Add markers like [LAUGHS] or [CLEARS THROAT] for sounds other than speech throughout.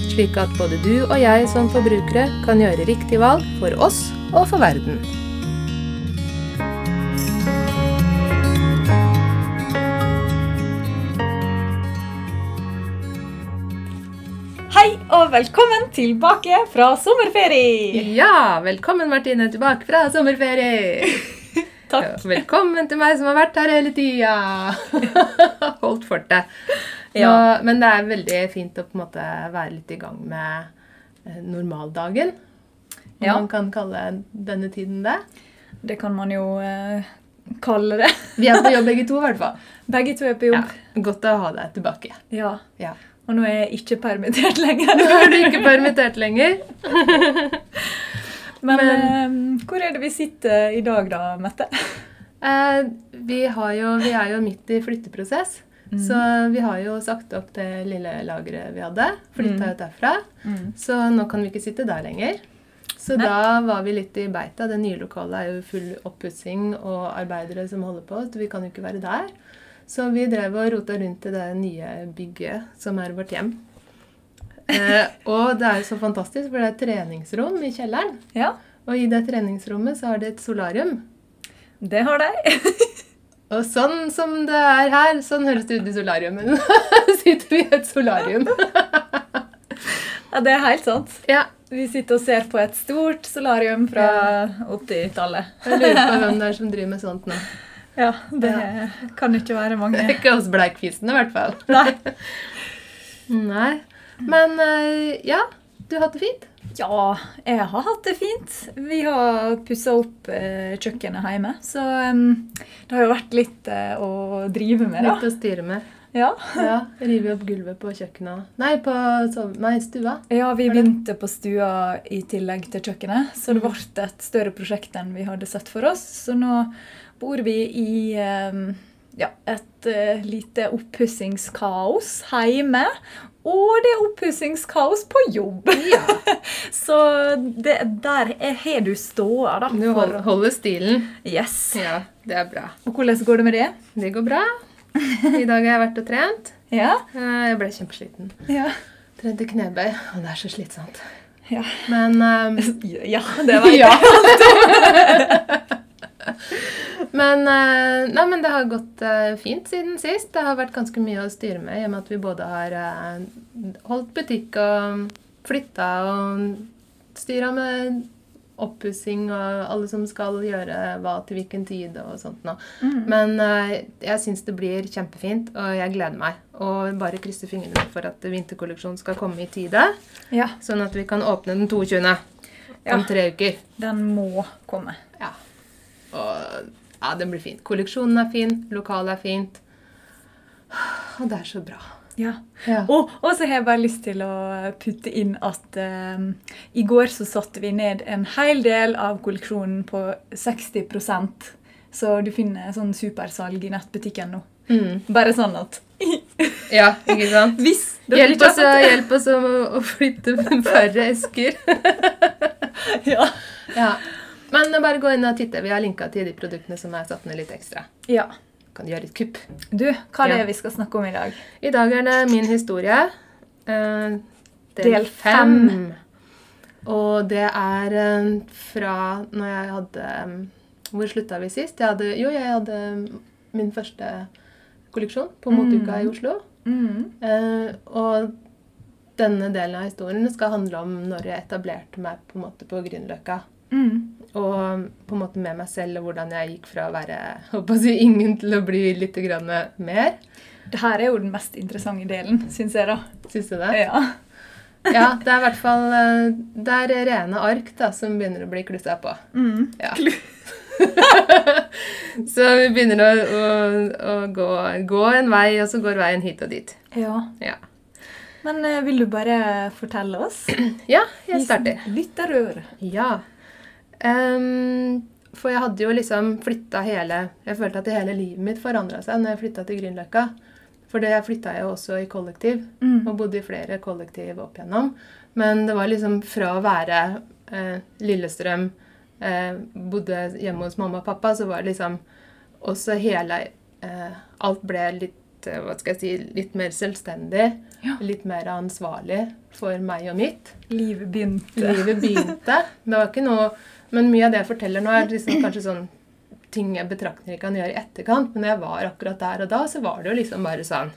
slik at både du og jeg som forbrukere kan gjøre riktig valg for oss og for verden. Hei og velkommen tilbake fra sommerferie! Ja, velkommen Martine tilbake fra sommerferie. Takk. Velkommen til meg som har vært her hele tida. [LAUGHS] Holdt fortet. Nå, Ja. Men det er veldig fint å på en måte være litt i gang med eh, normaldagen. Om Ja. man kan kalle denne tiden det. Det kan man jo eh, kalle det. [LAUGHS] Vi er på jobb begge to, i hvert fall. Begge to er på Ja, jobb. godt å ha deg tilbake. Ja. Ja. Og nå er jeg ikke permittert lenger. Nå er du ikke permittert lenger. [LAUGHS] Men, Men- uh, hvor er det vi sitter i dag, da, Mette? Uh, vi, har jo, vi er jo midt i flytteprosess. Mm. Så vi har jo sagt opp det lille lageret vi hadde. Flytta Mm. ut derfra. Så nå kan vi ikke sitte der lenger. Så Nei. da var vi litt i beita. Det nye lokalet er jo full oppussing og arbeidere som holder på, så vi kan jo ikke være der. Så vi drev og rota rundt i det nye bygget som er vårt hjem. Eh, og det er jo så fantastisk, for det er et treningsrom i kjelleren. Ja, Og i det treningsrommet så har det et solarium. det har de. [LAUGHS] Og sånn som det er her, sånn høres det ut i solariumet. [LAUGHS] sitter vi i et solarium. [LAUGHS] Ja, det er helt sant. Ja, Vi sitter og ser på et stort solarium fra 80-tallet. Jeg lurer på hvem det er som driver med sånt nå. Ja, det kan ikke være mange. ikke oss bleikfisene, i hvert fall. Nei. Nei. Men eh, ja, du har hatt det fint? Ja, jeg har hatt det fint. Vi har pussa opp eh, kjøkkenet hjemme, så det har jo vært litt eh, å drive med, da. Litt å styre med. Ja. Ja, Rive opp gulvet på kjøkkenet. Nei, på nei, stua. ja, vi begynte på stua i tillegg til kjøkkenet, så det ble et større prosjekt enn vi hadde sett for oss. Så nå bor vi i ja, et lite oppussingskaos hjemme. Og det er oppussingskaos på jobb. Ja. [LAUGHS] Så det, der er- har du ståa, da. Du for- hold- holder stilen. Yes. Ja, det er bra. Og hvordan går det med det? Det går bra. I dag har jeg vært og trent. [LAUGHS] Ja. Eh, Jeg ble kjempesliten. Ja. Trente knebøy, og det er så slitsomt. Ja, Men um, [LAUGHS] ja det var Ja. Men, eh, nei, men det har gått eh, fint siden sist. Det har vært ganske mye å styre med, i og med at vi både har eh, holdt butikk og flytta og styra med oppussing og alle som skal gjøre hva til hvilken tid og sånt noe. Mm. Men jeg syns det blir kjempefint, og jeg gleder meg. Og bare krysser fingrene for at vinterkolleksjonen skal komme i tide, Ja, sånn at vi kan åpne den 22. Ja. om tre uker. den må komme. Ja. Og ja, den blir fint. Kolleksjonen er fin, lokalet er fint. Og det er så bra. Ja. Ja. Og, og så har jeg bare lyst til å putte inn at eh, i går så satte vi ned en hel del av kolleksjonen på 60% Så du finner sånn supersalg i nettbutikken nå. Mm. Bare sånn at [LAUGHS] ja, ikke sant? Hvis Hjelp oss, hjelp oss å, å flytte færre esker. [LAUGHS] Ja. ja. Men bare gå inn og titte. Vi har linka til de produktene som er satt ned litt ekstra. ja. Kan gjøre et kupp. Du, hva er Ja. det vi skal snakke om i dag? I dag er det min historie. eh, Del fem. fem. Og det er eh, fra når jeg hadde eh, Hvor slutta vi sist? Jeg hadde, jo, jeg hadde min første kolleksjon på Moteuka i Oslo. Mm. Eh, og denne delen av historien skal handle om når jeg etablerte meg på en måte på Grünerløkka. Mm. Og på en måte med meg selv, og hvordan jeg gikk fra å være håper jeg, ingen til å bli litt grann mer. Det her er jo den mest interessante delen, syns jeg, da. Syns du det? Ja. Ja, det er i hvert fall eh, Det er rene ark da, som begynner å bli klussa på. Mm. Ja. [LAUGHS] så vi begynner å, å, å gå, gå en vei, og så går veien hit og dit. ja. Ja. Men eh, vil du bare fortelle oss? [CLEARS THROAT] Ja, jeg starter. Lytterøre. Ja. Ehm, for jeg hadde jo liksom flytta hele Jeg følte at hele livet mitt forandra seg når jeg flytta til Grünerløkka. For det flytta jeg jo også i kollektiv, Mm. og bodde i flere kollektiv opp igjennom. Men det var liksom fra å være eh, Lillestrøm, eh, bodde hjemme hos mamma og pappa, så var det liksom også hele eh, Alt ble litt eh, hva skal jeg si, litt mer selvstendig. Ja. Litt mer ansvarlig for meg og mitt. Livet begynte. Livet begynte. Det var ikke noe Men mye av det jeg forteller nå, er liksom kanskje sånn ting jeg betraktninger kan gjøre i etterkant. Men når jeg var akkurat der og da, så var det jo liksom bare sånn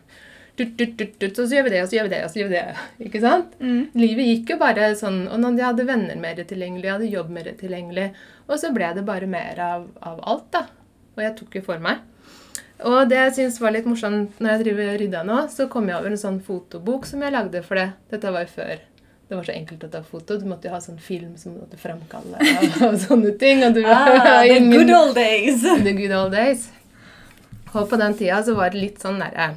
tut, tut, tut, Så gjør vi det, og så gjør vi det, og så gjør vi det. [LAUGHS] Ikke sant? Mm. Livet gikk jo bare sånn Og jeg hadde venner mer tilgjengelig, jeg hadde jobb mer tilgjengelig, og så ble det bare mer av, av alt, da. Og jeg tok jo for meg. Og det jeg syns var litt morsomt når jeg driver rydda nå, så kom jeg over en sånn fotobok som jeg lagde for det. Dette var jo før det var så enkelt å ta foto. Du måtte jo ha sånn film som du måtte framkalle og, og sånne ting. Og du Ah, [LAUGHS] the good old days. [LAUGHS] The good old days. Og på den tida så var det litt sånn derre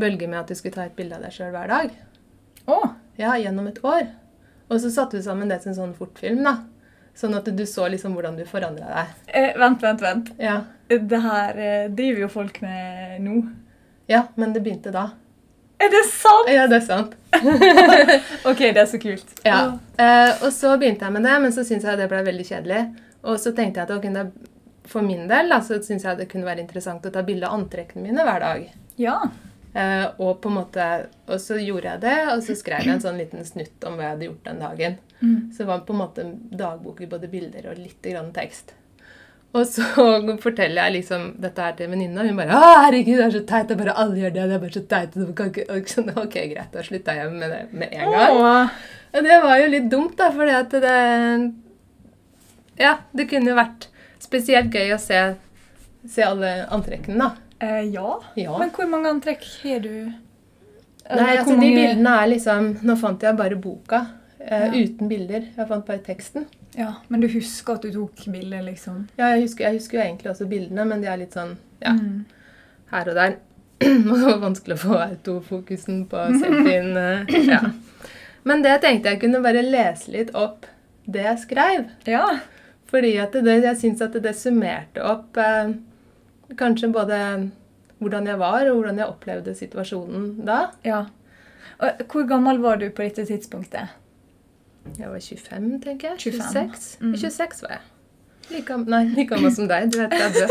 bølge med at du skulle ta et bilde av deg sjøl hver dag. Å, Ja, gjennom et år. Og så satte du sammen det til en sånn fortfilm, da. Sånn at du så liksom hvordan du forandra deg. eh, vent, vent, vent. Ja. Det her eh, driver jo folk med nå. ja, men det begynte da. Er det sant? Ja, det er sant. [LAUGHS] Ok, det er så kult. Ja. Uh, og så begynte jeg med det, men så syntes jeg det ble veldig kjedelig. Og så tenkte jeg at okay, da, for min del da, så syntes jeg det kunne være interessant å ta bilde av antrekkene mine hver dag. Ja. Uh, og på en måte, og så gjorde jeg det, og så skrev jeg en sånn liten snutt om hva jeg hadde gjort den dagen. Mm. Så det var på en måte dagbok i både bilder og litt grann tekst. Og så [LAUGHS] forteller jeg liksom dette her til venninna, og hun bare 'Å, herregud, det er så teit. Det er bare alle gjør det. Det er bare så teit.' og kan ikke- Ok, greit. Da slutta jeg med det med en gang. Åh. Og det var jo litt dumt, da, fordi at det Ja, det kunne vært spesielt gøy å se, se alle antrekkene, da. Eh, ja. Ja. Men hvor mange antrekk har du? Nei, altså mange... De bildene er liksom Nå fant jeg bare boka Ja. uten bilder. Jeg fant bare teksten. Ja, Men du husker at du tok bilder, liksom? Ja, jeg husker, jeg husker jo egentlig også bildene, men de er litt sånn ja, Mm. her og der. [CLEARS THROAT] Og det var vanskelig å få autofokusen på [LAUGHS] selfien. eh, ja. Men det tenkte jeg kunne bare lese litt opp det jeg skrev. Ja. Fordi det, jeg syns at det summerte opp eh, kanskje både hvordan jeg var, og hvordan jeg opplevde situasjonen da. ja. Og hvor gammel var du på dette tidspunktet? Jeg var 25, tenker jeg. 25. 26. Mm. 26 var jeg. Like, nei, like gammel som deg. Du vet jeg. [LAUGHS]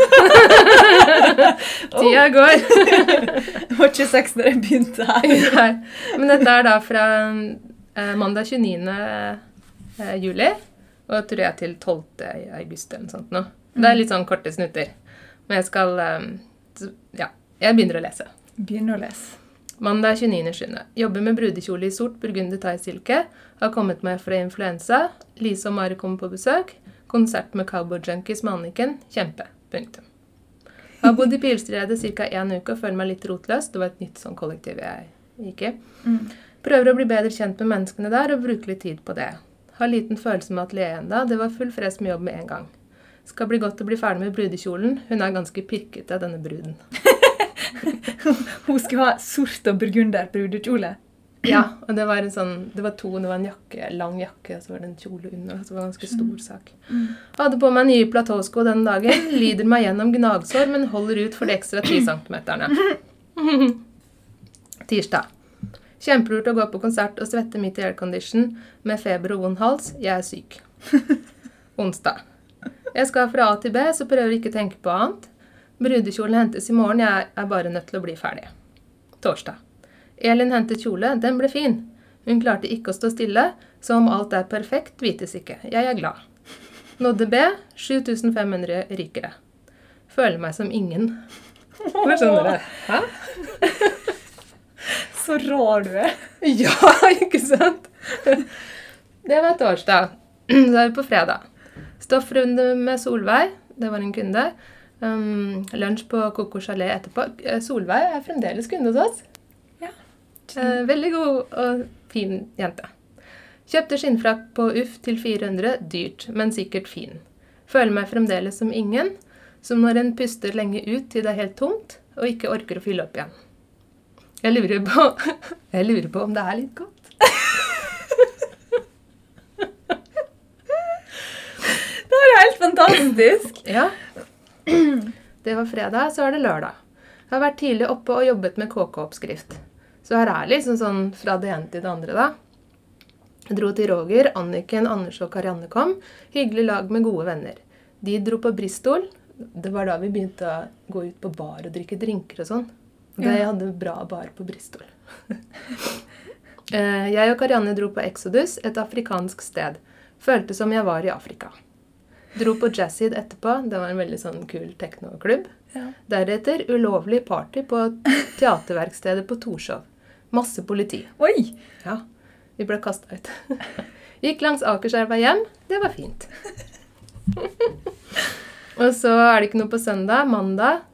Tida går. Jeg [LAUGHS] var 26 da jeg begynte her. [LAUGHS] Nei. Men dette er da fra eh, mandag 29. eh, juli og tror jeg til 12. august eller noe sånt nå. Det er litt sånn korte snutter. Men jeg skal eh, Ja, jeg begynner å lese. Begynner å lese. Mandag 29.7. Jobber med brudekjole i sort burgunder thaisilke. Har kommet meg fra influensa. Lise og Mari kommer på besøk. Konsert med Cowboy Junkies med Anniken. Kjempe. Punktum. Har bodd i Pilstredet ca. én uke og føler meg litt rotløs. Det var et nytt sånn kollektiv jeg gikk i. Mm. Prøver å bli bedre kjent med menneskene der og bruke litt tid på det. Har liten følelse med atelieret enda. Det var full fres med jobb med en gang. Skal bli godt å bli ferdig med brudekjolen. Hun er ganske pirkete, denne bruden. [LAUGHS] [LAUGHS] Hun skulle ha sort og burgunder brudekjole. Ja, og det var en sånn, det var to, det var en jakke, lang jakke, og så var det en kjole under. Så det var en ganske stor sak. Hadde på meg nye platåsko den dagen. Lider meg gjennom gnagsår, men holder ut for de ekstra 10 centimeterne. [CLEARS THROAT] Tirsdag. Kjempelurt å gå på konsert og svette midt i aircondition med feber og vond hals. Jeg er syk. [LAUGHS] Onsdag. Jeg skal fra A til B, så prøver ikke å tenke på annet. Brudekjolen hentes i morgen, jeg er bare nødt til å bli ferdig. Torsdag. Elin hentet kjole, den ble fin. Hun klarte ikke å stå stille, så om alt er perfekt, vites ikke. Jeg er glad. Nådde B, 7500 rykere. Føler meg som ingen. Hva skjønner du? Hæ? [LAUGHS] Så rar du er. [LAUGHS] Ja, ikke sant? Det var torsdag. [CLEARS THROAT] Så er vi på fredag. Stoffrunde med Solveig. Det var en kunde. Um, lunsj på Coco Chalet etterpå. Eh, Solveig er fremdeles kunde hos oss. Ja. Uh, veldig god og fin jente. Kjøpte skinnfrakk på Uff til 400. Dyrt, men sikkert fin. Føler meg fremdeles som ingen. Som når en puster lenge ut til det er helt tomt, og ikke orker å fylle opp igjen. Jeg lurer på, [LAUGHS] jeg lurer på om det er litt godt. [LAUGHS] Det er helt fantastisk! Ja. [CLEARS THROAT] Det var fredag, så er det lørdag. Jeg har vært tidlig oppe og jobbet med KK-oppskrift. Så her er liksom sånn fra det ene til det andre, da. Jeg dro til Roger, Anniken, Anders og Karianne kom. Hyggelig lag med gode venner. De dro på Bristol. Det var da vi begynte å gå ut på bar og drikke drinker og sånn. De hadde bra bar på Bristol. [LAUGHS] Eh, jeg og Karianne dro på Exodus, et afrikansk sted. Følte som jeg var i Afrika. Dro på Jazzid etterpå. Det var en veldig sånn kul teknoklubb. Ja. Deretter ulovlig party på teaterverkstedet på Torshov. Masse politi. Oi! Ja, vi ble kasta ut. [LAUGHS] Gikk langs Akerselva hjem. Det var fint. [LAUGHS] Og så er det ikke noe på søndag. Mandag.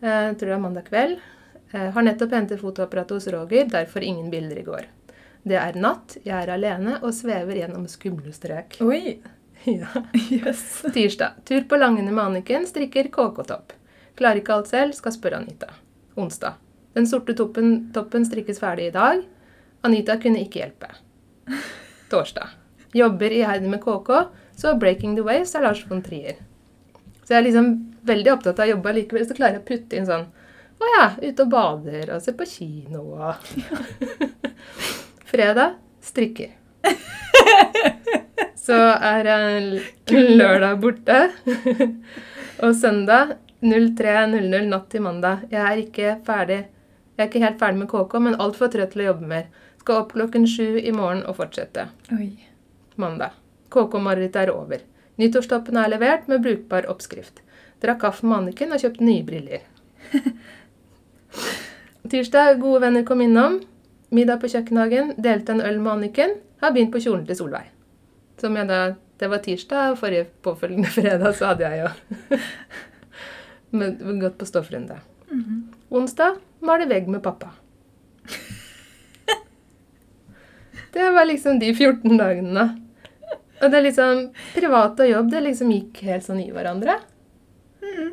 Eh, tror det var mandag kveld. Eh, har nettopp hentet fotoapparatet hos Roger, derfor ingen bilder i går. Det er natt, jeg er alene og svever gjennom skumle strøk. Oi! Ja. Yes. Tirsdag. Tur på Langene med Anniken. Strikker KK-topp. Klarer ikke alt selv, skal spørre Anita. Onsdag. Den sorte toppen, toppen strikkes ferdig i dag. Anita kunne ikke hjelpe. Torsdag. Jobber iherdig med KK, så Breaking the Waves er Lars von Trier. Så jeg er liksom veldig opptatt av å jobbe likevel, så klarer jeg å putte inn sånn Å ja, ute og bader og ser på kino og [LAUGHS] Fredag strikker. Så er lørdag borte. [LAUGHS] Og søndag 03.00 natt til mandag. Jeg er ikke ferdig. Jeg er ikke helt ferdig med KK, men altfor trøtt til å jobbe mer. Skal opp klokken sju i morgen og fortsette. Oi. Mandag. KK-marerittet er over. Nyttårstoppen er levert med brukbar oppskrift. Drakk kaffe med Anniken og kjøpte nye briller. [LAUGHS] Tirsdag. Gode venner kom innom. Middag på kjøkkenhagen. Delte en øl med Anniken. Har begynt på kjolen til Solveig. Som jeg da, Det var tirsdag, og forrige påfølgende [LAUGHS] fredag så hadde jeg jo [LAUGHS] men- gått på stoffrunde. Onsdag male vegg med pappa. [LAUGHS] Det var liksom de 14 dagene. da. Og det er liksom Privat og jobb det liksom gikk helt sånn i hverandre.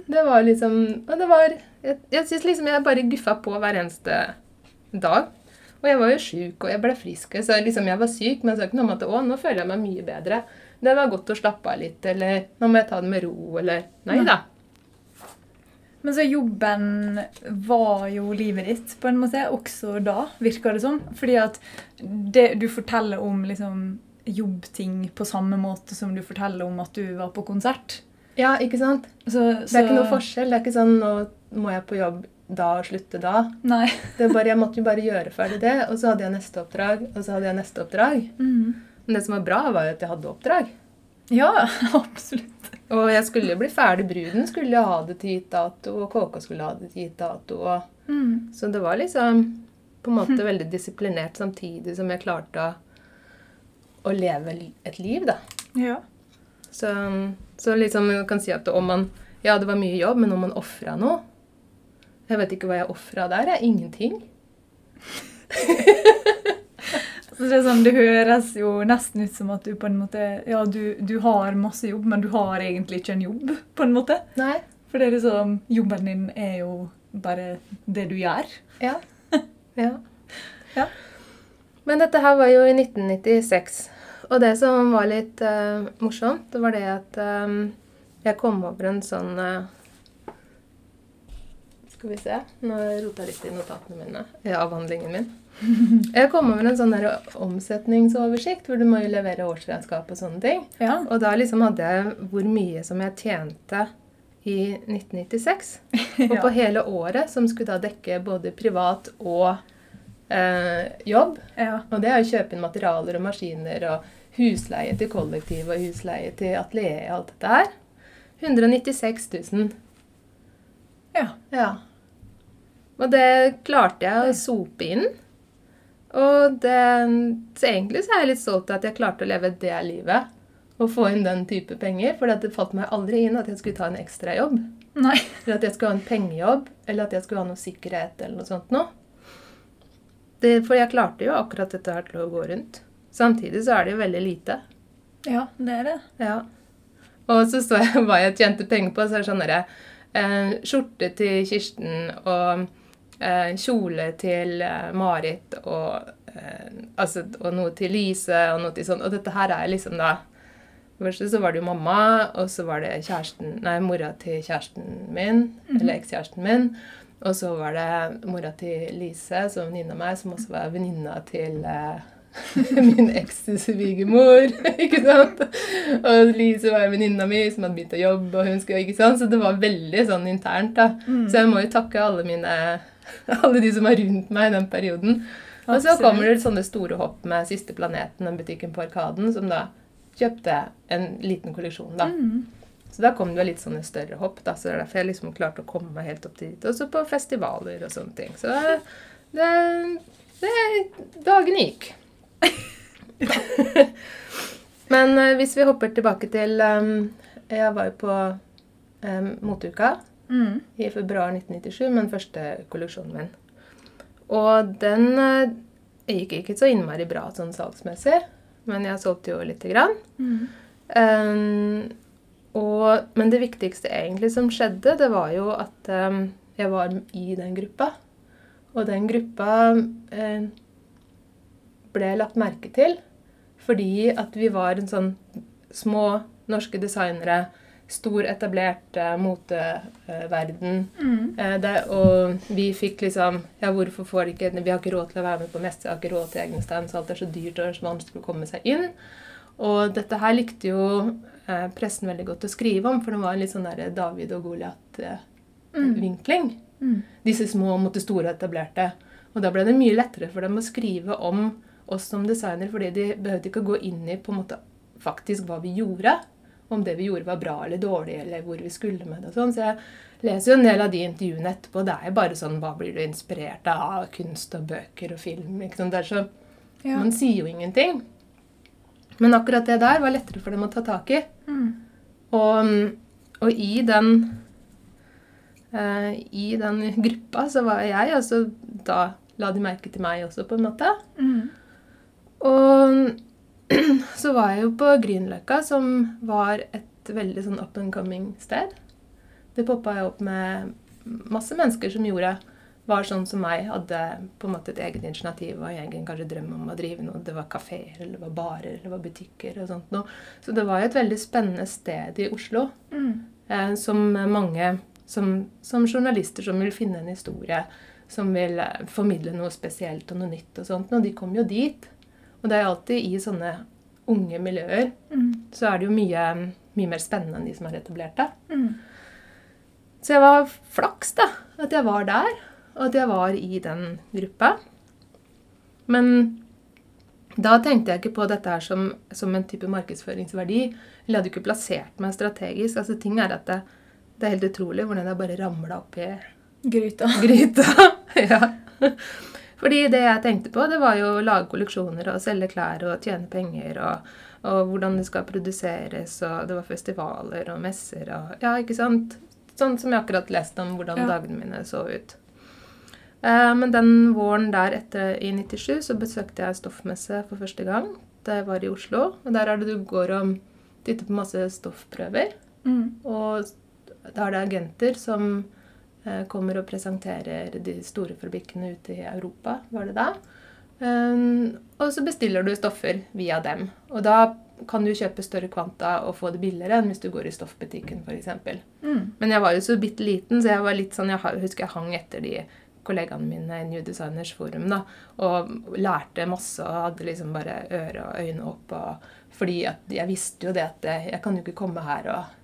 Det var liksom Og det var Jeg, jeg syns liksom jeg bare guffa på hver eneste dag. Og jeg var jo sjuk, og jeg ble frisk. Så liksom jeg var syk, men jeg sa ikke noe om at å, nå føler jeg meg mye bedre. Det var godt å slappe av litt, eller nå må jeg ta det med ro, eller Nei da. Men så jobben var jo livet ditt på en måte, også da, virker det som. Fordi at det, du forteller om liksom, jobbting på samme måte som du forteller om at du var på konsert. Ja, ikke sant? Så, Det er ikke noe forskjell. Det er ikke sånn nå må jeg på jobb da og slutte da. Nei. Det bare, jeg måtte jo bare gjøre ferdig det, og så hadde jeg neste oppdrag, og så hadde jeg neste oppdrag. Men det som var bra, var jo at jeg hadde oppdrag. Ja, [LAUGHS] absolutt. Og jeg skulle bli ferdig. Bruden skulle ha det til gitt dato, og KK skulle ha det til gitt dato. Og... Så det var liksom på en måte veldig disiplinert samtidig som jeg klarte å, å leve et liv, da. Ja. Så, så liksom man kan si at om man Ja, det var mye jobb, men om man ofra noe Jeg vet ikke hva jeg ofra der. Jeg. Ingenting. [LAUGHS] Så det, er sånn, det høres jo nesten ut som at du på en måte Ja, du, du har masse jobb, men du har egentlig ikke en jobb, på en måte. Nei. For det er liksom, jobben din er jo bare det du gjør. Ja. [LAUGHS] ja. Ja. Men dette her var jo i 1996. Og det som var litt uh, morsomt, var det at um, jeg kom over en sånn eh, Skal vi se Nå rota jeg litt i notatene mine. I avhandlingen min. [LAUGHS] Jeg kom over en sånn der omsetningsoversikt hvor du må jo levere årsregnskap og sånne ting. Ja. Og da liksom hadde jeg hvor mye som jeg tjente i 1996. [LAUGHS] Og på Ja. hele året, som skulle da dekke både privat og eh, jobb. ja. Og det er å kjøpe inn materialer og maskiner og husleie til kollektiv og husleie til atelier og alt dette her. 196 000. Ja. Ja. Og det klarte jeg å sope inn. Og det, så egentlig så er jeg litt stolt av at jeg klarte å leve det livet. Og få inn den type penger. For det falt meg aldri inn at jeg skulle ta en ekstrajobb. Nei. Eller at jeg skulle ha en pengejobb. Eller at jeg skulle ha noe sikkerhet eller noe sånt noe. Det, for jeg klarte jo akkurat dette her til å gå rundt. Samtidig så er det jo veldig lite. Ja, det er det. Ja. Og så så jeg hva jeg tjente penger på. Så er det sånn derre eh, Skjorte til Kirsten og kjole til eh, Marit og, eh, altså, og noe til Lise og noe til sånn. Og dette her er liksom da Først så var det jo mamma, og så var det kjæresten, nei, mora til kjæresten min, eller ekskjæresten min. Og så var det mora til Lise, som venninne av meg, som også var venninna til eh, [LAUGHS] min eks-svigermor. [LAUGHS] ikke sant? Og Lise var en venninna mi som hadde begynt å jobbe, og hun skulle, ikke sant? så det var veldig sånn internt. da. Så jeg må jo takke alle mine, [LAUGHS] alle de som er rundt meg i den perioden. Og så kommer det sånne store hopp med Siste Planeten, den butikken på Arkaden, som da kjøpte en liten kolleksjon. da. Mm. Så da kom det litt sånne større hopp. da, så det er derfor jeg liksom klarte å komme meg helt opp dit. Også på festivaler og sånne ting. Så det, det Dagen gikk. [LAUGHS] Men eh, hvis vi hopper tilbake til um, Jeg var jo på um, moteuka Mm. i februar 1997 med den første kolleksjonen min. Og den eh, gikk ikke så innmari bra sånn salgsmessig, men jeg solgte jo lite grann. Mm. Um, og, men det viktigste egentlig som skjedde, det var jo at um, jeg var i den gruppa. Og den gruppa eh, ble lagt merke til fordi at vi var en sånn små norske designere, stor, etablert uh, moteverden. Mm. Uh, det, og vi fikk liksom Ja, hvorfor får ikke Vi har ikke råd til å være med på messe, vi har ikke råd til egne stands, alt er så dyrt og så vanskelig å komme seg inn. Og dette her likte jo uh, pressen veldig godt å skrive om, for det var en litt sånn der David og Goliat-vinkling. Mm. Disse små mot det store og etablerte. Og da ble det mye lettere for dem å skrive om oss som designer, fordi de behøvde ikke å gå inn i på en måte faktisk hva vi gjorde. Om det vi gjorde var bra eller dårlig, eller hvor vi skulle med det. og sånn. Så jeg leser jo en del av de intervjuene etterpå. Det er jo bare sånn Hva blir du inspirert av? Kunst og bøker og film? ikke sant? Det er så, Ja. Man sier jo ingenting. Men akkurat det der var lettere for dem å ta tak i. Mm. Og, og i den uh, I den gruppa så var jeg, og så da la de merke til meg også, på en måte. Mm. Og [CLEARS THROAT] så var jeg jo på Grünerløkka, som var et veldig sånn up and coming sted. Det poppa jo opp med masse mennesker som gjorde var sånn som meg, hadde på en måte et eget initiativ og egen kanskje drøm om å drive noe. Det var kafeer, eller det var barer, eller det var butikker og sånt noe. Så det var jo et veldig spennende sted i Oslo. Mm. Eh, som mange som, som journalister som vil finne en historie, som vil eh, formidle noe spesielt og noe nytt og sånt. Og de kom jo dit. Og det er alltid i sånne unge miljøer Mm. så er det jo mye, mye mer spennende enn de som er etablerte. Mm. Så jeg var flaks, da. At jeg var der, og at jeg var i den gruppa. Men da tenkte jeg ikke på dette her som, som en type markedsføringsverdi. Eller jeg hadde ikke plassert meg strategisk. Altså ting er at det, det er helt utrolig hvordan jeg bare ramla opp i Gryta. gryta. [LAUGHS] ja. Fordi det jeg tenkte på, det var jo å lage kolleksjoner og selge klær og tjene penger og, og hvordan det skal produseres, og det var festivaler og messer og Ja, ikke sant? Sånn som jeg akkurat leste om hvordan Ja. dagene mine så ut. Eh, men den våren der etter i 97 så besøkte jeg stoffmesse for første gang. Det var i Oslo. Og der er det du går og titter på masse stoffprøver. Mm. Og da er det agenter som kommer og presenterer de store fabrikkene ute i Europa, var det da. Um, og så bestiller du stoffer via dem. Og da kan du kjøpe større kvanta og få det billigere enn hvis du går i stoffbutikken f.eks. Mm. Men jeg var jo så bitte liten, så jeg var litt sånn, jeg husker jeg hang etter de kollegaene mine i New Designers Forum da, og lærte masse og hadde liksom bare øre og øyne opp. Og, fordi jeg visste jo det at jeg kan jo ikke komme her og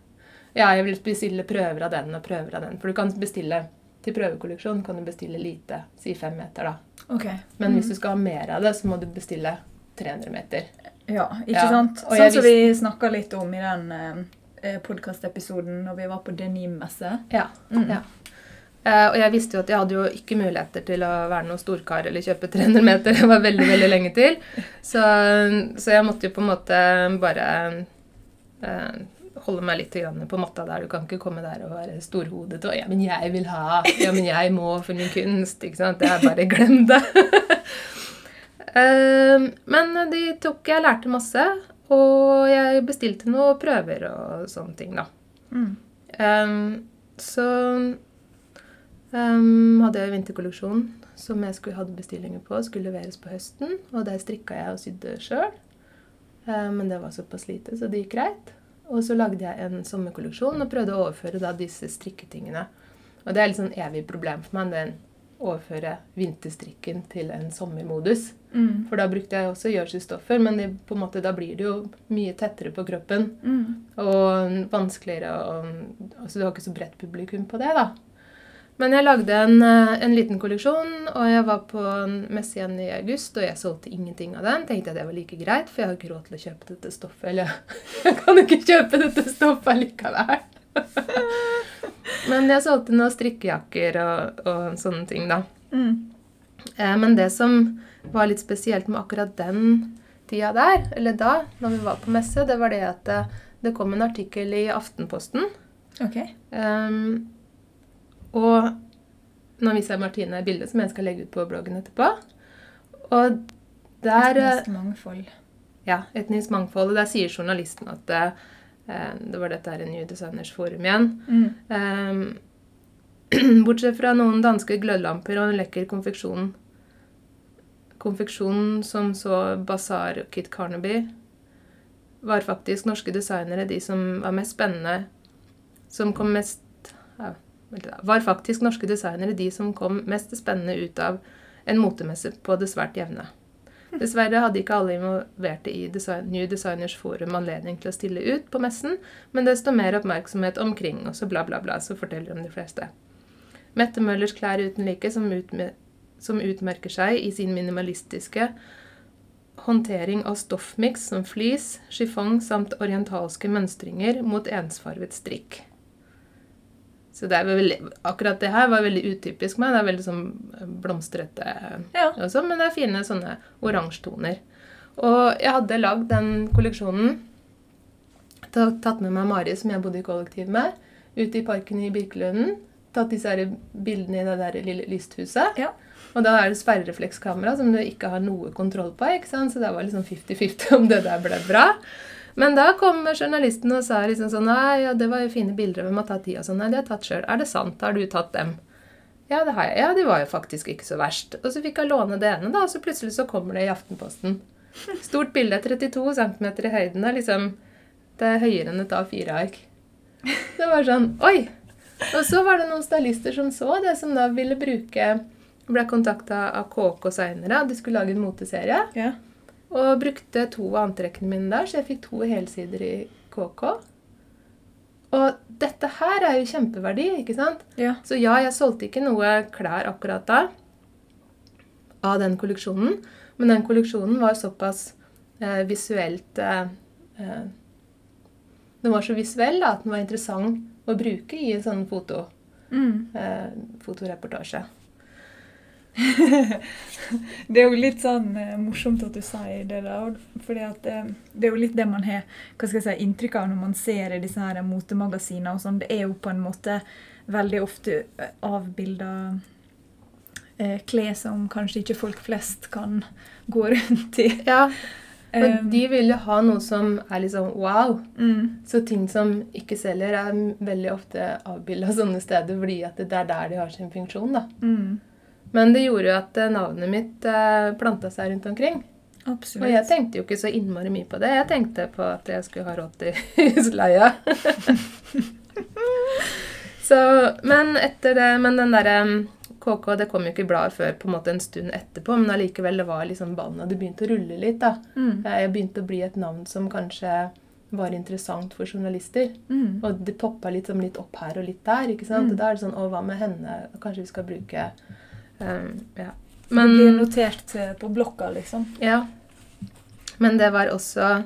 ja, jeg vil bestille prøver av den og prøver av den. For du kan bestille til prøvekolleksjon kan du bestille lite, si fem meter, da. Ok. Men hvis du skal ha mer av det, så må du bestille 300 meter. Ja, ikke Ja, sant? og Sånn som vi snakka litt om i den eh, podkastepisoden når vi var på Denim-messe. Ja. Mm. ja. Eh, og jeg visste jo at jeg hadde jo ikke muligheter til å være noen storkar eller kjøpe 300 meter. Det var veldig veldig lenge til. Så, så jeg måtte jo på en måte bare eh, holde meg litt på matta der. Du kan ikke komme der og være storhodet og 'Ja, men jeg vil ha. Ja, men jeg må for min kunst.' Ikke sant? Det er bare glem det. [LAUGHS] Eh, men de tok Jeg lærte masse. Og jeg bestilte noen prøver og sånne ting, da. Mm. Um, så Um, hadde jeg vinterkolleksjonen som jeg skulle, hadde bestillinger på, skulle leveres på høsten. Og der strikka jeg og sydde sjøl. Um, men det var såpass lite, så det gikk greit. Og så lagde jeg en sommerkolleksjon og prøvde å overføre da disse strikketingene. Og det er litt sånn evig problem for meg. den overføre vinterstrikken til en sommermodus. Mm. For da brukte jeg også jersey-stoffer, men det, på en måte, da blir det jo mye tettere på kroppen. Mm. Og vanskeligere å Altså du har ikke så bredt publikum på det, da. Men jeg lagde en, eh, en liten kolleksjon, og jeg var på en messe igjen i august, og jeg solgte ingenting av den. Tenkte jeg det var like greit, for jeg har ikke råd til å kjøpe dette stoffet. Eller [LAUGHS] jeg kan ikke kjøpe dette stoffet likevel. [LAUGHS] Men jeg solgte noen strikkejakker og, og sånne ting, da. Mm. Eh, men det som var litt spesielt med akkurat den tida der, eller da, når vi var på messe, det var det at det, det kom en artikkel i Aftenposten. Okay. Um, og nå viser jeg Martine et bilde som jeg skal legge ut på bloggen etterpå. Og der Etnisk mangfold. Ja, etnisk mangfold. Og der sier journalisten at det, det var dette her i New Designers Forum igjen. Mm. Um, [CLEARS THROAT] bortsett fra noen danske glødlamper og en lekker konfeksjon Konfeksjonen som så Bazaar og Kit Carnaby, var faktisk norske designere de som var mest spennende Som kom mest ja. Var faktisk norske designere de som kom mest spennende ut av en motemesse på det svært jevne. Dessverre hadde ikke alle involverte i design, New Designers Forum anledning til å stille ut på messen, men desto mer oppmerksomhet omkring, og så bla, bla, bla, så forteller om de fleste. Mette Møllers klær uten like, som, utme- som utmerker seg i sin minimalistiske håndtering av stoffmiks som flis, chiffon samt orientalske mønstringer mot ensfarvet strikk. Så det veldig, akkurat det her var veldig utypisk meg. Det er veldig sånn blomstrete Ja. også, men det er fine sånne oransjetoner. Og jeg hadde lagd den kolleksjonen, tatt med meg Mari, som jeg bodde i kollektiv med, ut i parken i Birkelunden. Tatt disse her bildene i det der lille lysthuset. Ja. Og da er det sperrereflekskamera som du ikke har noe kontroll på. ikke sant? Så det var liksom 50-50 om det der ble bra. Men da kom journalisten og sa liksom sånn Nei, ja, det var jo fine bilder, hvem har tatt de? Og sånn, Nei, de har tatt sjøl. Er det sant? Har du tatt dem? Ja, det har jeg. Ja, de var jo faktisk ikke så verst. Og så fikk jeg låne det ene, da, og så plutselig så kommer det i Aftenposten. Stort bilde, 32 cm i høyden. Det er liksom Det er høyere enn et A4-ark. Det var sånn Oi! Og så var det noen stylister som så det, som da ville bruke Ble kontakta av KK seinere. De skulle lage en moteserie. Ja. Og brukte to av antrekkene mine der, så jeg fikk to helsider i KK. Og dette her er jo kjempeverdi, ikke sant? Ja. Så ja, jeg solgte ikke noe klær akkurat da av den kolleksjonen, men den kolleksjonen var såpass eh, visuelt eh, eh, Den var så visuell da, at den var interessant å bruke i en sånn foto, Mm. eh, fotoreportasje. [LAUGHS] Det er jo litt sånn eh, morsomt at du sier det der. fordi at eh, det er jo litt det man har hva skal jeg si, inntrykk av når man ser i disse her motemagasinene. og sånn. Det er jo på en måte veldig ofte eh, avbilda eh, klær som kanskje ikke folk flest kan gå [LAUGHS] rundt i. Ja, Um, de vil jo ha noe som er liksom wow. mm, Så ting som ikke selger, er veldig ofte avbilda sånne steder fordi at det er der de har sin funksjon. da. mm, Men det gjorde jo at eh, navnet mitt eh, planta seg rundt omkring. absolutt. Og jeg tenkte jo ikke så innmari mye på det. Jeg tenkte på at jeg skulle ha råd til [LAUGHS] husleie. [LAUGHS] så, men etter det Men den derre KK det kom jo ikke i bladet før på en måte en stund etterpå, men allikevel det var liksom ballen hadde begynt å rulle litt. da. Mm, Jeg begynte å bli et navn som kanskje var interessant for journalister. mm, Og det poppa litt, sånn litt opp her og litt der. ikke sant? Mm. Og da er det sånn Å, hva med henne? Kanskje vi skal bruke um, Ja. det Men blir notert på blokka, liksom. Ja. Men det var også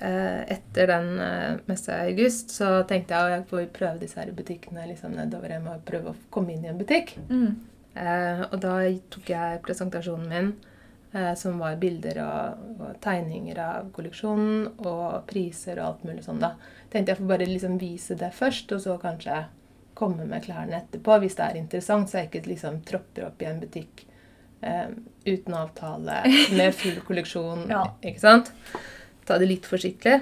eh, Etter den eh, messa i august så tenkte jeg at jeg får prøve disse her butikkene liksom nedover. Jeg må prøve å komme inn i en butikk. Mm, Eh, og da tok jeg presentasjonen min, eh, som var bilder og, og tegninger av kolleksjonen og priser og alt mulig sånn. da. Tenkte jeg får bare liksom vise det først, og så kanskje komme med klærne etterpå hvis det er interessant, så jeg ikke liksom tropper opp i en butikk eh, uten avtale med [LAUGHS] full kolleksjon. Ja. ikke sant? ta det litt forsiktig.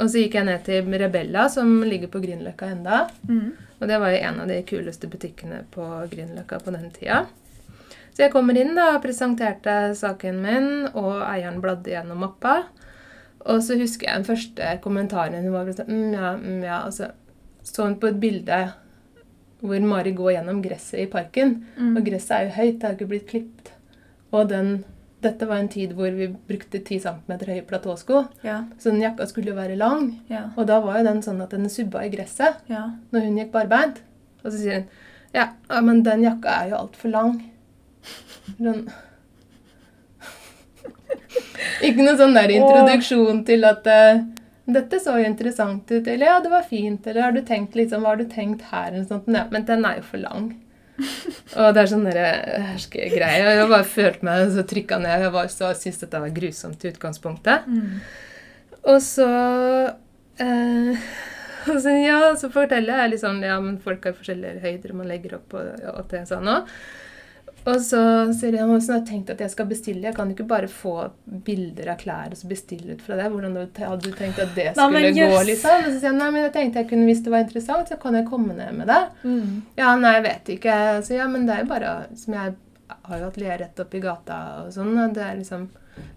Og så gikk jeg ned til Rebella, som ligger på Grünerløkka enda. Mm. Og det var jo en av de kuleste butikkene på Grünerløkka på den tida. Så jeg kommer inn da og presenterte saken min, og eieren bladde gjennom mappa. Og så husker jeg den første kommentaren hun var sånn mm, ja, mm, ja. Og så så hun på et bilde hvor Mari går gjennom gresset i parken. Mm. Og gresset er jo høyt, det har ikke blitt klipt. Og den, dette var en tid hvor vi brukte 10 cm høye platåsko. Ja. Så den jakka skulle jo være lang. Ja. Og da var jo den sånn at den subba i gresset Ja. når hun gikk barbeint. Og så sier hun ja, men den jakka er jo altfor lang. Den [LAUGHS] Ikke noe sånn der introduksjon til at eh, dette så jo interessant ut, eller ja, det var fint, eller har du tenkt liksom, hva har du tenkt her, eller sånt. Ja, men den er jo for lang. [LAUGHS] Og det er sånn derre herskegreie. Jeg bare følte meg så trykka ned. Jeg var så syntes dette var grusomt i utgangspunktet. Mm. Og så eh, [LAUGHS] og så, ja, så forteller jeg liksom Ja, men folk har forskjellige høyder man legger opp, og, og det sånn òg. Og så sier jeg ja, men har jeg tenkt at jeg skal bestille. Jeg kan jo ikke bare få bilder av klær og så bestille ut fra det. Hvordan hadde du tenkt at det Nei, skulle men gå? liksom? Og så sier jeg nei, men jeg tenkte jeg kunne, hvis det var interessant, så kan jeg komme ned med det. Mm. Ja, nei, jeg vet ikke. Så ja, men det er jo bare som jeg har jo atelier rett oppi gata og sånn. og Det er liksom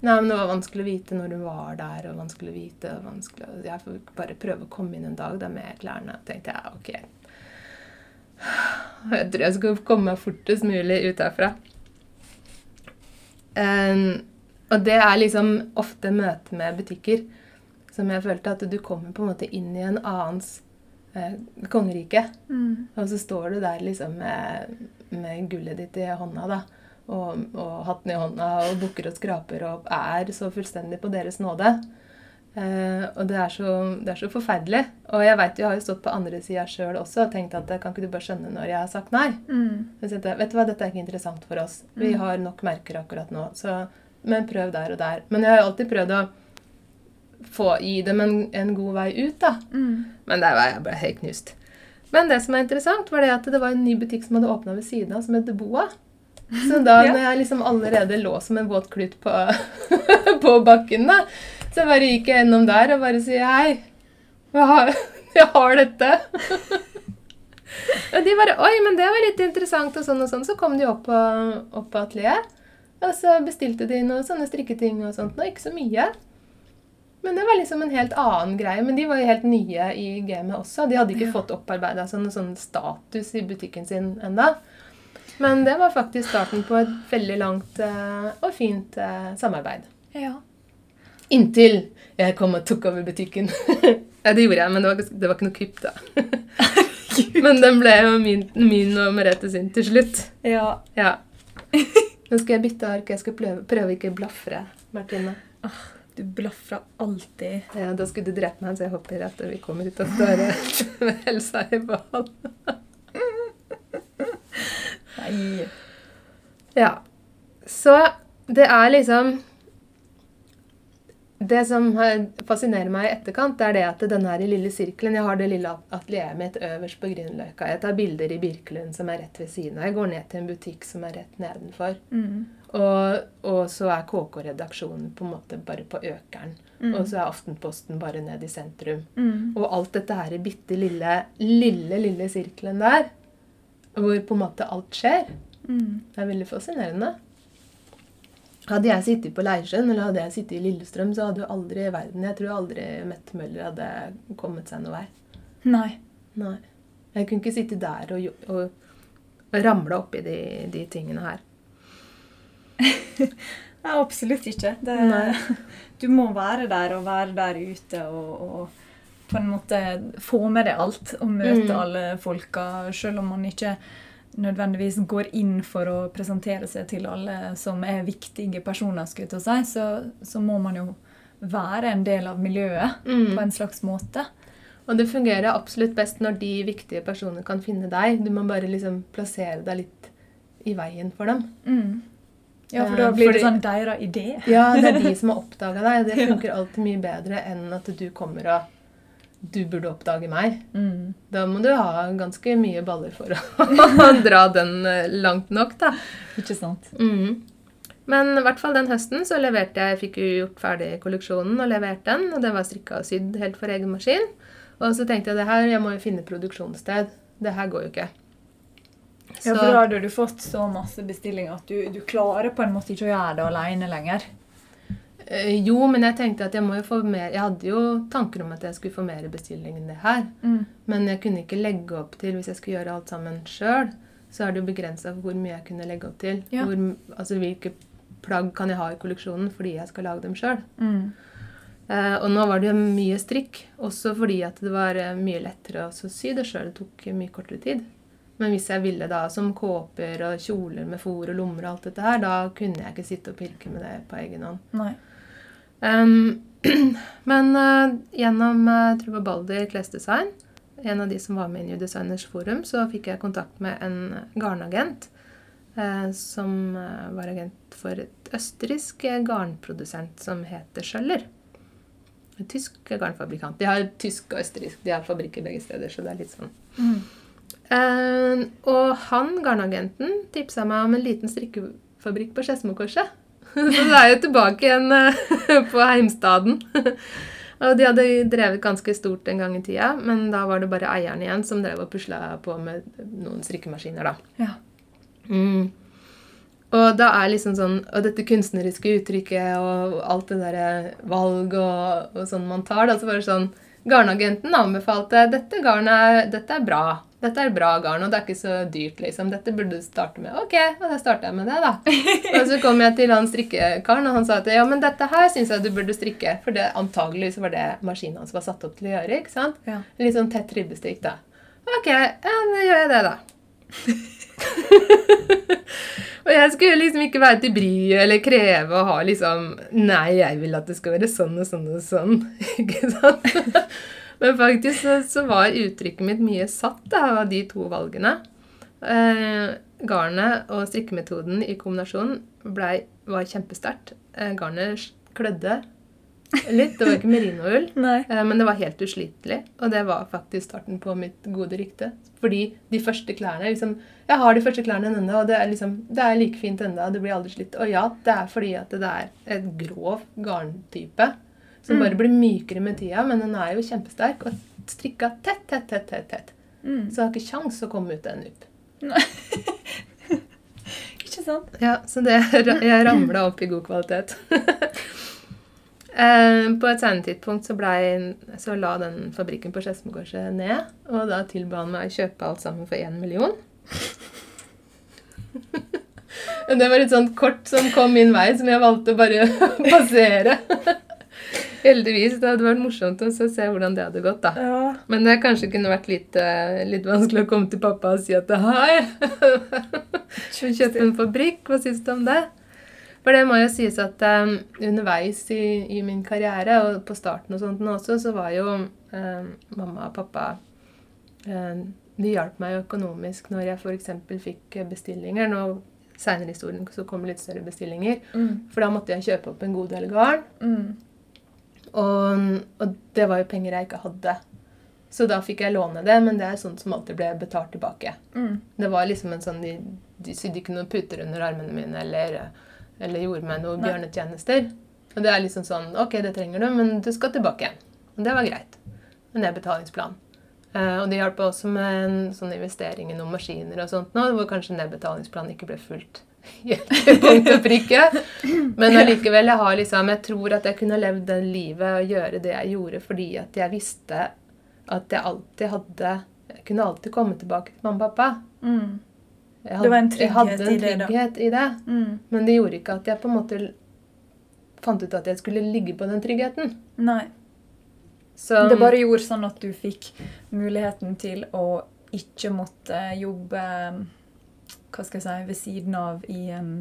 Nei, men det var vanskelig å vite når du var der, og vanskelig å vite og vanskelig Jeg får bare prøve å komme inn en dag da med klærne. tenkte jeg, ok. Jeg tror jeg skal komme meg fortest mulig ut herfra. Um, og det er liksom ofte møte med butikker som jeg følte at du kommer på en måte inn i en annens eh, kongerike. Mm. Og så står du der liksom med, med gullet ditt i hånda, da. Og, og hatten i hånda og bukker og skraper og er så fullstendig på deres nåde. Eh, og det er, så, det er så forferdelig. Og jeg vet jeg har jo stått på andre sida sjøl også og tenkt at kan ikke du bare skjønne når jeg har sagt nei? Mm. Jeg vet du hva, dette er ikke interessant for oss. Vi Mm. har nok merker akkurat nå. Så, men prøv der og der. Men jeg har jo alltid prøvd å få, gi dem en, en god vei ut, da. Mm. Men der var jeg bare helt knust. Men det som er interessant, var det at det var en ny butikk som hadde åpna ved siden av, som het Boa. Så da [LAUGHS] Ja. når jeg liksom allerede lå som en våt klut på, [LAUGHS] på bakken, da, så bare gikk jeg gjennom der og bare sier hei. Jeg har, [LAUGHS] jeg har dette. Og de bare Oi, men det var litt interessant, og sånn og sånn. Så kom de opp på, opp på atelieret. Og så bestilte de noen sånne strikketing og sånt. Og ikke så mye. Men det var liksom en helt annen greie. Men de var jo helt nye i gamet også. De hadde ikke Ja. fått opparbeida sånn, sånn status i butikken sin enda. Men det var faktisk starten på et veldig langt eh, og fint eh, samarbeid. Ja. Inntil jeg kom og tok over butikken. [LAUGHS] ja, det gjorde jeg, men det var, det var ikke noe kupp, da. [LAUGHS] men den ble jo min, min og Merete sin til slutt. Ja. Ja. Nå skal jeg bytte ark. Jeg skal prøve, prøve ikke blafre, Martine. Du blafra alltid. Ja, da skulle du drept meg, så jeg håper at vi kommer ut av døra med helsa i behold. Nei. Ja. Så det er liksom Det som fascinerer meg i etterkant, det er det at den her i lille sirkelen Jeg har det lille atelieret mitt øverst på Grünerløkka. Jeg tar bilder i Birkelund, som er rett ved siden av. Jeg går ned til en butikk som er rett nedenfor. Mm. Og, og så er KK-redaksjonen på en måte bare på Økeren. Mm. Og så er Aftenposten bare ned i sentrum. Mm. Og alt dette her i bitte lille, lille, lille sirkelen der, hvor på en måte alt skjer, Mm. det er veldig fascinerende. Hadde jeg sittet på Leirsjøen eller hadde jeg sittet i Lillestrøm, så hadde jo aldri i verden Jeg tror aldri Mette Møller hadde kommet seg noe vei. Nei. Nei. Jeg kunne ikke sitte der og, og, og ramle oppi de, de tingene her. [LAUGHS] Nei, absolutt ikke. Det, du må være der og være der ute og, og på en måte få med deg alt og møte Mm. alle folka, selv om man ikke nødvendigvis går inn for å presentere seg til alle som er viktige personer, skulle jeg si, så, så må man jo være en del av miljøet Mm. på en slags måte. Og det fungerer absolutt best når de viktige personene kan finne deg. Du må bare liksom plassere deg litt i veien for dem. Mm. Ja, for Eh, da blir fordi- det sånn deres idé. Ja, det er de som har oppdaga deg. Det [LAUGHS] funker alltid mye bedre enn at du kommer og Du burde oppdage meg. Mm. Da må du ha ganske mye baller for å [LAUGHS] [LAUGHS] dra den eh, langt nok, da. Ikke sant? Mm. Men i hvert fall den høsten så leverte jeg, fikk jeg gjort ferdig kolleksjonen og levert den. Og den var strikka og sydd helt for egen maskin. Og så tenkte jeg det her, jeg må jo finne produksjonssted. Det her går jo ikke. Ja, for da hadde du fått så masse bestillinger at du, du klarer på en måte ikke å gjøre det alene lenger. Eh, jo, men jeg tenkte at jeg må jo få mer Jeg hadde jo tanker om at jeg skulle få mer bestilling enn det her. Mm. Men jeg kunne ikke legge opp til Hvis jeg skulle gjøre alt sammen sjøl, så er det jo begrensa hvor mye jeg kunne legge opp til. Ja. Hvor, altså hvilke plagg kan jeg ha i kolleksjonen fordi jeg skal lage dem sjøl. Mm. Eh, og nå var det jo mye strikk, også fordi at det var eh, mye lettere å så sy det sjøl. Det tok mye kortere tid. Men hvis jeg ville da som kåper og kjoler med fòr og lommer og alt dette her, da kunne jeg ikke sitte og pirke med det på egen hånd. Nei. Um, [CLEARS THROAT] men uh, gjennom uh, Truva Balder klesdesign, en av de som var med i New Designers Forum, så fikk jeg kontakt med en garnagent uh, som eh, var agent for et østerriksk eh, garnprodusent som heter Schøller. En tysk garnfabrikant. De har tysk og østerriksk, de har fabrikker begge steder, så det er litt sånn. Mm. Eh, og han, garnagenten, tipsa meg om en liten strikkefabrikk på Skedsmokorset. [LAUGHS] Så du er jo tilbake igjen eh, [LAUGHS] på heimstaden. [LAUGHS] Og de hadde drevet ganske stort en gang i tida, men da var det bare eieren igjen som drev og pusla på med noen strikkemaskiner, da. Ja. Mm. Og da er liksom sånn Og dette kunstneriske uttrykket og alt det derre valg og, og sånn man tar, da, så var det sånn Garnagenten anbefalte dette garnet dette er bra. Dette er bra garn, og det er ikke så dyrt, liksom. Dette burde du starte med. Ok, og da starter jeg med det, da. [LAUGHS] og så kom jeg til han strikkekaren, og han sa at ja, men dette her syns jeg du burde strikke. For det antagelig så var det maskinen hans var satt opp til å gjøre. ikke sant? Ja. Litt sånn tett ribbestrikk, da. Ok, ja, da gjør jeg det, da. [LAUGHS] og jeg skulle liksom ikke være til bry eller kreve å ha liksom Nei, jeg vil at det skal være sånn og sånn og sånn. [LAUGHS] ikke sant? Men faktisk så, så var uttrykket mitt mye satt da, av de to valgene. Eh, garnet og strikkemetoden i kombinasjon ble, var kjempesterkt. Eh, garnet klødde litt. Det var ikke merinoull. [LAUGHS] Eh, Men det var helt uslitelig, og det var faktisk starten på mitt gode rykte. Fordi de første klærne liksom, Jeg har de første klærne ennå, og det er, liksom, det er like fint ennå. Det blir aldri slitt. Og ja, det er fordi at det er et grov garntype som Mm. bare blir mykere med tida, men den er jo kjempesterk og strikka tett, tett, tett, tett. tett. Mm. Så jeg har ikke kjangs å komme ut en nupp. [LAUGHS] Ikke sant? Ja, så det, jeg ramla opp i god kvalitet. [LAUGHS] Eh, På et senere tidspunkt så, ble, så la den fabrikken på Skedsmokorset ned. Og da tilba han meg å kjøpe alt sammen for én million. [LAUGHS] Det var et sånt kort som kom min vei, som jeg valgte å bare passere. Heldigvis. Det hadde vært morsomt å se hvordan det hadde gått. da. Ja. Men det kanskje kunne vært litt, eh, litt vanskelig å komme til pappa og si at hei, [LAUGHS] kjøpe en fabrikk. Hva syns du om det? For det må jo sies at um, underveis i, i min karriere, og på starten og sånt nå også, så var jo um, mamma og pappa um, De hjalp meg jo økonomisk når jeg f.eks. fikk bestillinger. Nå Seinere i historien så kom litt større bestillinger. Mm. For da måtte jeg kjøpe opp en god del garn. Mm. Og, og det var jo penger jeg ikke hadde. Så da fikk jeg låne det, men det er sånt som alltid ble betalt tilbake. Mm. Det var liksom en sånn De, de sydde ikke noen puter under armene mine eller, eller gjorde meg noen Nei. bjørnetjenester. Og det er liksom sånn Ok, det trenger du, men du skal tilbake igjen. Og det var greit. En nedbetalingsplan. Uh, og det hjalp også med en sånn investering i noen maskiner og sånt nå, hvor kanskje nedbetalingsplanen ikke ble fulgt [LAUGHS] til punkt og prikke. Men allikevel, jeg har liksom Jeg tror at jeg kunne levd det livet og gjøre det jeg gjorde fordi at jeg visste at jeg alltid hadde Jeg kunne alltid komme tilbake til mamma og pappa. Mm. Hadde, Det var en trygghet, en trygghet i det, i det. Mm. Men det gjorde ikke at jeg på en måte fant ut at jeg skulle ligge på den tryggheten. Nei. Så, Det bare gjorde sånn at du fikk muligheten til å ikke måtte jobbe hva skal jeg si, ved siden av i en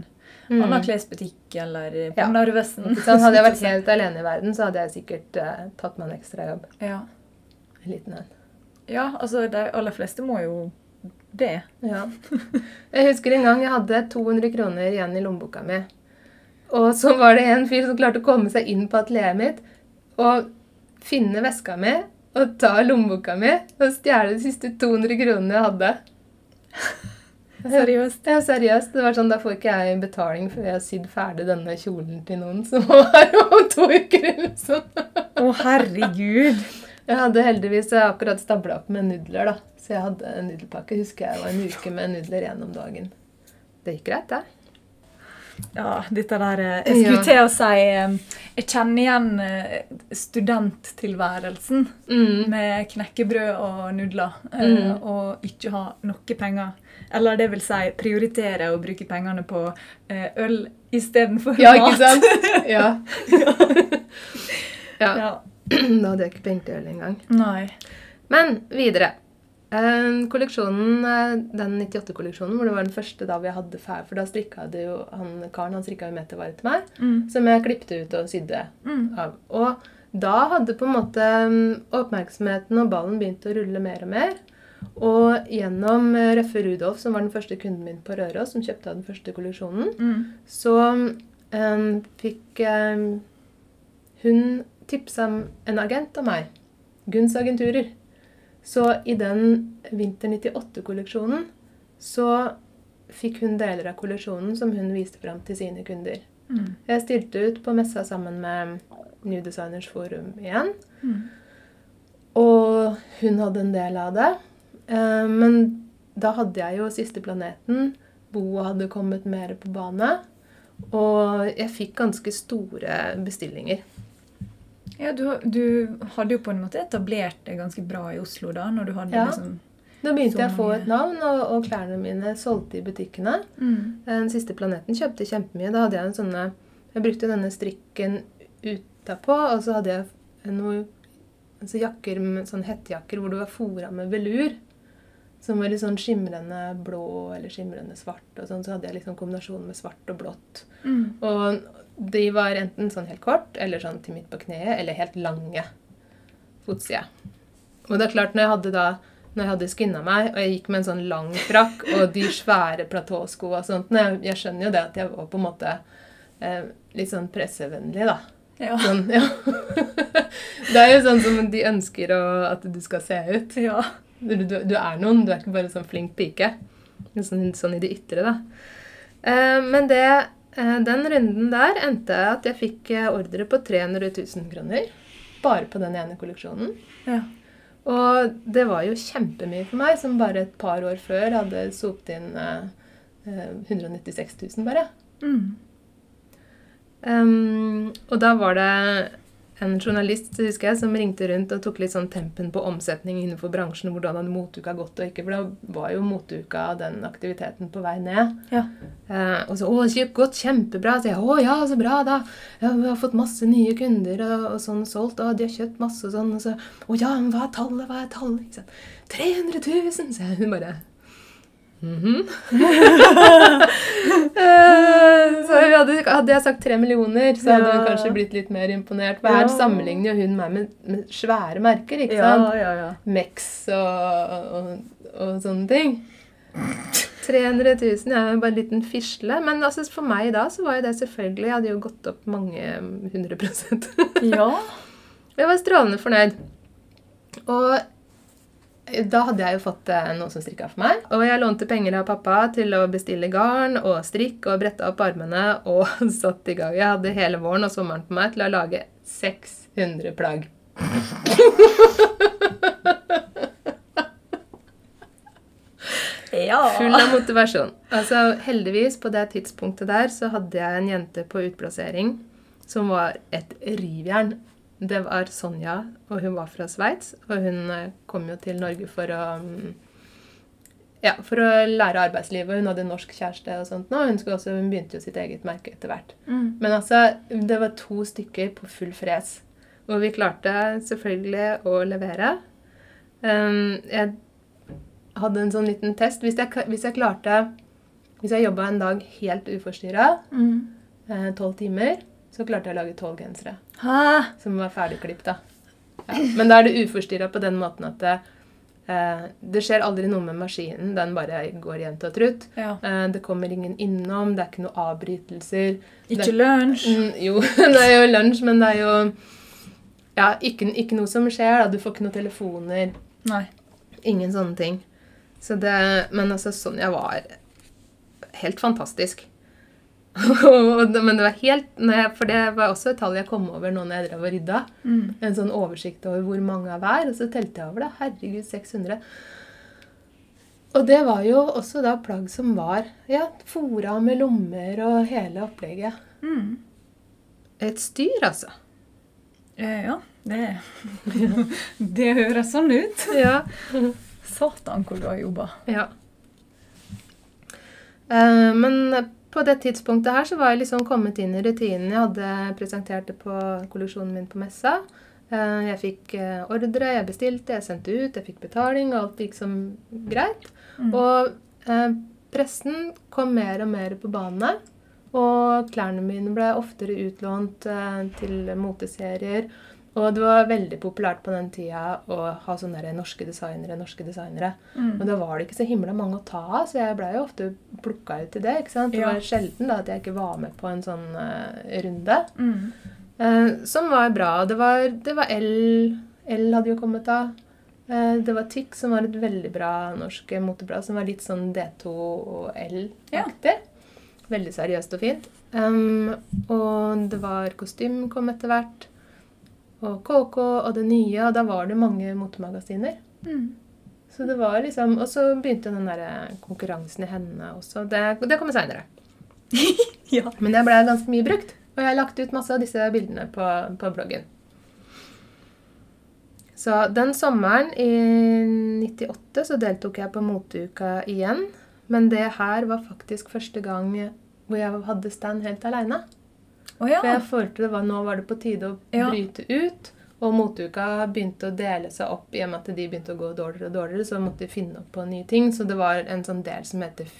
Mm. annen klesbutikk eller på Ja. Narvesen. Sånn. Hadde jeg vært [LAUGHS] helt alene i verden, så hadde jeg sikkert eh, tatt meg en ekstrajobb. Ja. En liten en. ja, altså de aller fleste må jo det. Ja. Jeg husker en gang jeg hadde 200 kroner igjen i lommeboka mi. Og så var det en fyr som klarte å komme seg inn på atelieret mitt og finne veska mi og ta lommeboka mi og stjele de siste 200 kronene jeg hadde. Seriøst. Ja, seriøst. Det var sånn, Da får ikke jeg betaling før jeg har sydd ferdig denne kjolen til noen som var om to uker. eller sånn. Å, herregud. Jeg hadde heldigvis akkurat stabla opp med nudler, da. Så jeg hadde en nudelpakke. Husker jeg var en uke med nudler gjennom dagen. Det gikk greit, det. Ja, dette der eh, Jeg skulle Ja. til å si eh, Jeg kjenner igjen eh, studenttilværelsen Mm. med knekkebrød og nudler. Mm. Og ikke ha noe penger. Eller det vil si prioritere å bruke pengene på eh, øl istedenfor Ja, mat. ikke sant? Ja. [LAUGHS] ja. Ja. [CLEARS THROAT] Da hadde jeg ikke penger til øl engang. Nei. Men videre. Eh, kolleksjonen, eh, Den 98-kolleksjonen, hvor det var den første da vi hadde fær, For da strikka det jo han karen han strikka jo metervare til meg, Mm. som jeg klipte ut og sydde Mm. av. Og da hadde på en måte mm, oppmerksomheten og ballen begynt å rulle mer og mer. Og gjennom eh, Røffe Rudolf, som var den første kunden min på Røros, som kjøpte av den første kolleksjonen, Mm. så um, fikk um, hun tipsa en agent av meg. Gunns agenturer. Så i den vinter 98-kolleksjonen så fikk hun deler av kolleksjonen som hun viste fram til sine kunder. Mm. Jeg stilte ut på messa sammen med New Designers Forum igjen. Mm. Og hun hadde en del av det. Eh, Men da hadde jeg jo Siste planeten. Boa hadde kommet mer på bane. Og jeg fikk ganske store bestillinger. Ja, du, du hadde jo på en måte etablert det ganske bra i Oslo da, når du hadde Ja. liksom Da begynte jeg å få et navn, og, og klærne mine solgte i butikkene. mm. Den siste planeten kjøpte kjempemye. Da hadde jeg en sånne Jeg brukte denne strikken utapå, og så hadde jeg noen altså jakker sånn hettejakker hvor det var fora med velur. Som var litt sånn skimrende blå eller skimrende svart. og sånn, Så hadde jeg liksom kombinasjonen med svart og blått. Mm. Og de var enten sånn helt kort, eller sånn til midt på kneet, eller helt lange fotside. Og det er klart, når jeg hadde da når jeg hadde skinna meg, og jeg gikk med en sånn lang frakk og de svære platåsko og sånt jeg, jeg skjønner jo det at jeg var på en måte eh, litt sånn pressevennlig, da. Ja. Sånn, ja. [LAUGHS] det er jo sånn som de ønsker å, at du skal se ut. ja. Du, du, er noen, du er ikke bare sånn flink pike. Sånn, sånn i det ytre, da. Eh, men det, eh, den runden der endte at jeg fikk eh, ordre på 300 000 kroner. Bare på den ene kolleksjonen. ja. Og det var jo kjempemye for meg, som bare et par år før hadde sopt inn eh, eh, 196 000 bare. Mm. Um, og da var det en journalist husker jeg, som ringte rundt og tok litt sånn tempen på omsetning innenfor bransjen. Hvordan hadde motuka gått og ikke. For da var jo motuka den aktiviteten på vei ned. Ja. Eh, og så 'Å, det godt. kjempebra'. Så jeg 'Å ja, så bra, da'. Ja, 'Vi har fått masse nye kunder og, og sånn solgt, og de har kjøpt masse og sånn'. Og så 'Å ja, men hva er tallet? Hva er tallet?' Ikke sant? 300 000! Så jeg hun bare Mhm. -hmm. [LAUGHS] så hadde, hadde jeg sagt tre millioner, så hadde hun kanskje blitt litt mer imponert. For her Ja. sammenligner hun meg med, med svære merker, ikke Ja, sant? ja, ja. Mex og, og, og sånne ting. 300 000 er jo bare en liten fisle. Men altså, for meg da så var jo det selvfølgelig Jeg hadde jo gått opp mange hundre prosent. Ja. [LAUGHS] Jeg var strålende fornøyd. Og da hadde jeg jo fått eh, noen som strikka for meg. Og jeg lånte penger av pappa til å bestille garn og strikk og brette opp armene og [LAUGHS] satt i gang. Jeg hadde hele våren og sommeren på meg til å lage 600 plagg. ja. Full av motivasjon. Altså, heldigvis, på det tidspunktet der, så hadde jeg en jente på utplassering som var et rivjern. Det var Sonja, og hun var fra Sveits. Og hun eh, kom jo til Norge for å mm, ja, for å lære arbeidslivet. Hun hadde norsk kjæreste og sånt nå. Hun, også, hun begynte jo sitt eget merke etter hvert. Mm. Men altså, det var to stykker på full fres. Og vi klarte selvfølgelig å levere. Um, jeg hadde en sånn liten test. Hvis jeg, hvis jeg klarte Hvis jeg jobba en dag helt uforstyrra, Mm. tolv timer, så klarte jeg å lage tolv gensere som var ferdigklipta. Ja. Men da er det uforstyrra på den måten at det, eh, det skjer aldri noe med maskinen. Den bare går jevnt og trutt. Ja. Eh, det kommer ingen innom, det er ikke noe avbrytelser. Ikke lunsj? Mm, jo, [LAUGHS] det er jo lunsj, men det er jo ja, ikke, ikke noe som skjer. Da. Du får ikke noen telefoner. Nei. Ingen sånne ting. Så det, men altså, Sonja var helt fantastisk. Men det var helt For det var også et tall jeg kom over nå når jeg drev og rydda. Mm. En sånn oversikt over hvor mange av hver, og så telte jeg over det. Herregud, 600. Og det var jo også da plagg som var ja, fora med lommer og hele opplegget. Mm. Et styr, altså. Eh, ja, det [LAUGHS] Det høres sånn ut. [LAUGHS] Ja. Satan, hvor du har jobba. ja. Eh, men på det tidspunktet her så var jeg liksom kommet inn i rutinen. Jeg hadde presentert det på kolleksjonen min på messa. Eh, Jeg fikk eh, ordre, jeg bestilte, jeg sendte ut, jeg fikk betaling, og alt gikk som greit. Mm. Og eh, pressen kom mer og mer på banen. Og klærne mine ble oftere utlånt eh, til moteserier. Og det var veldig populært på den tida å ha sånne der norske designere, norske designere. Mm. Og da var det ikke så himla mange å ta av, så jeg blei jo ofte plukka ut til det. ikke sant? Det Ja. var sjelden da at jeg ikke var med på en sånn uh, runde. Mm. Uh, som var bra. Det var, det var L L hadde jo kommet da. Eh, det var Tic, som var et veldig bra norsk moteblad, som var litt sånn D2 og L-aktig. Veldig seriøst og fint. Um, og det var Kostym kom etter hvert. Og KK og det nye. Og da var det mange motemagasiner. Mm. Så det var liksom, Og så begynte den der konkurransen i hendene også. Det, det kommer seinere. [LAUGHS] Ja. Men det ble ganske mye brukt. Og jeg har lagt ut masse av disse bildene på, på bloggen. Så den sommeren i 98 så deltok jeg på moteuka igjen. Men det her var faktisk første gang hvor jeg hadde stand helt aleine. Å ja. For jeg følte det var, nå var det på tide å bryte ut. Og moteuka begynte å dele seg opp i og med at de begynte å gå dårligere og dårligere. Så måtte de finne opp på nye ting. Så det var en sånn del som heter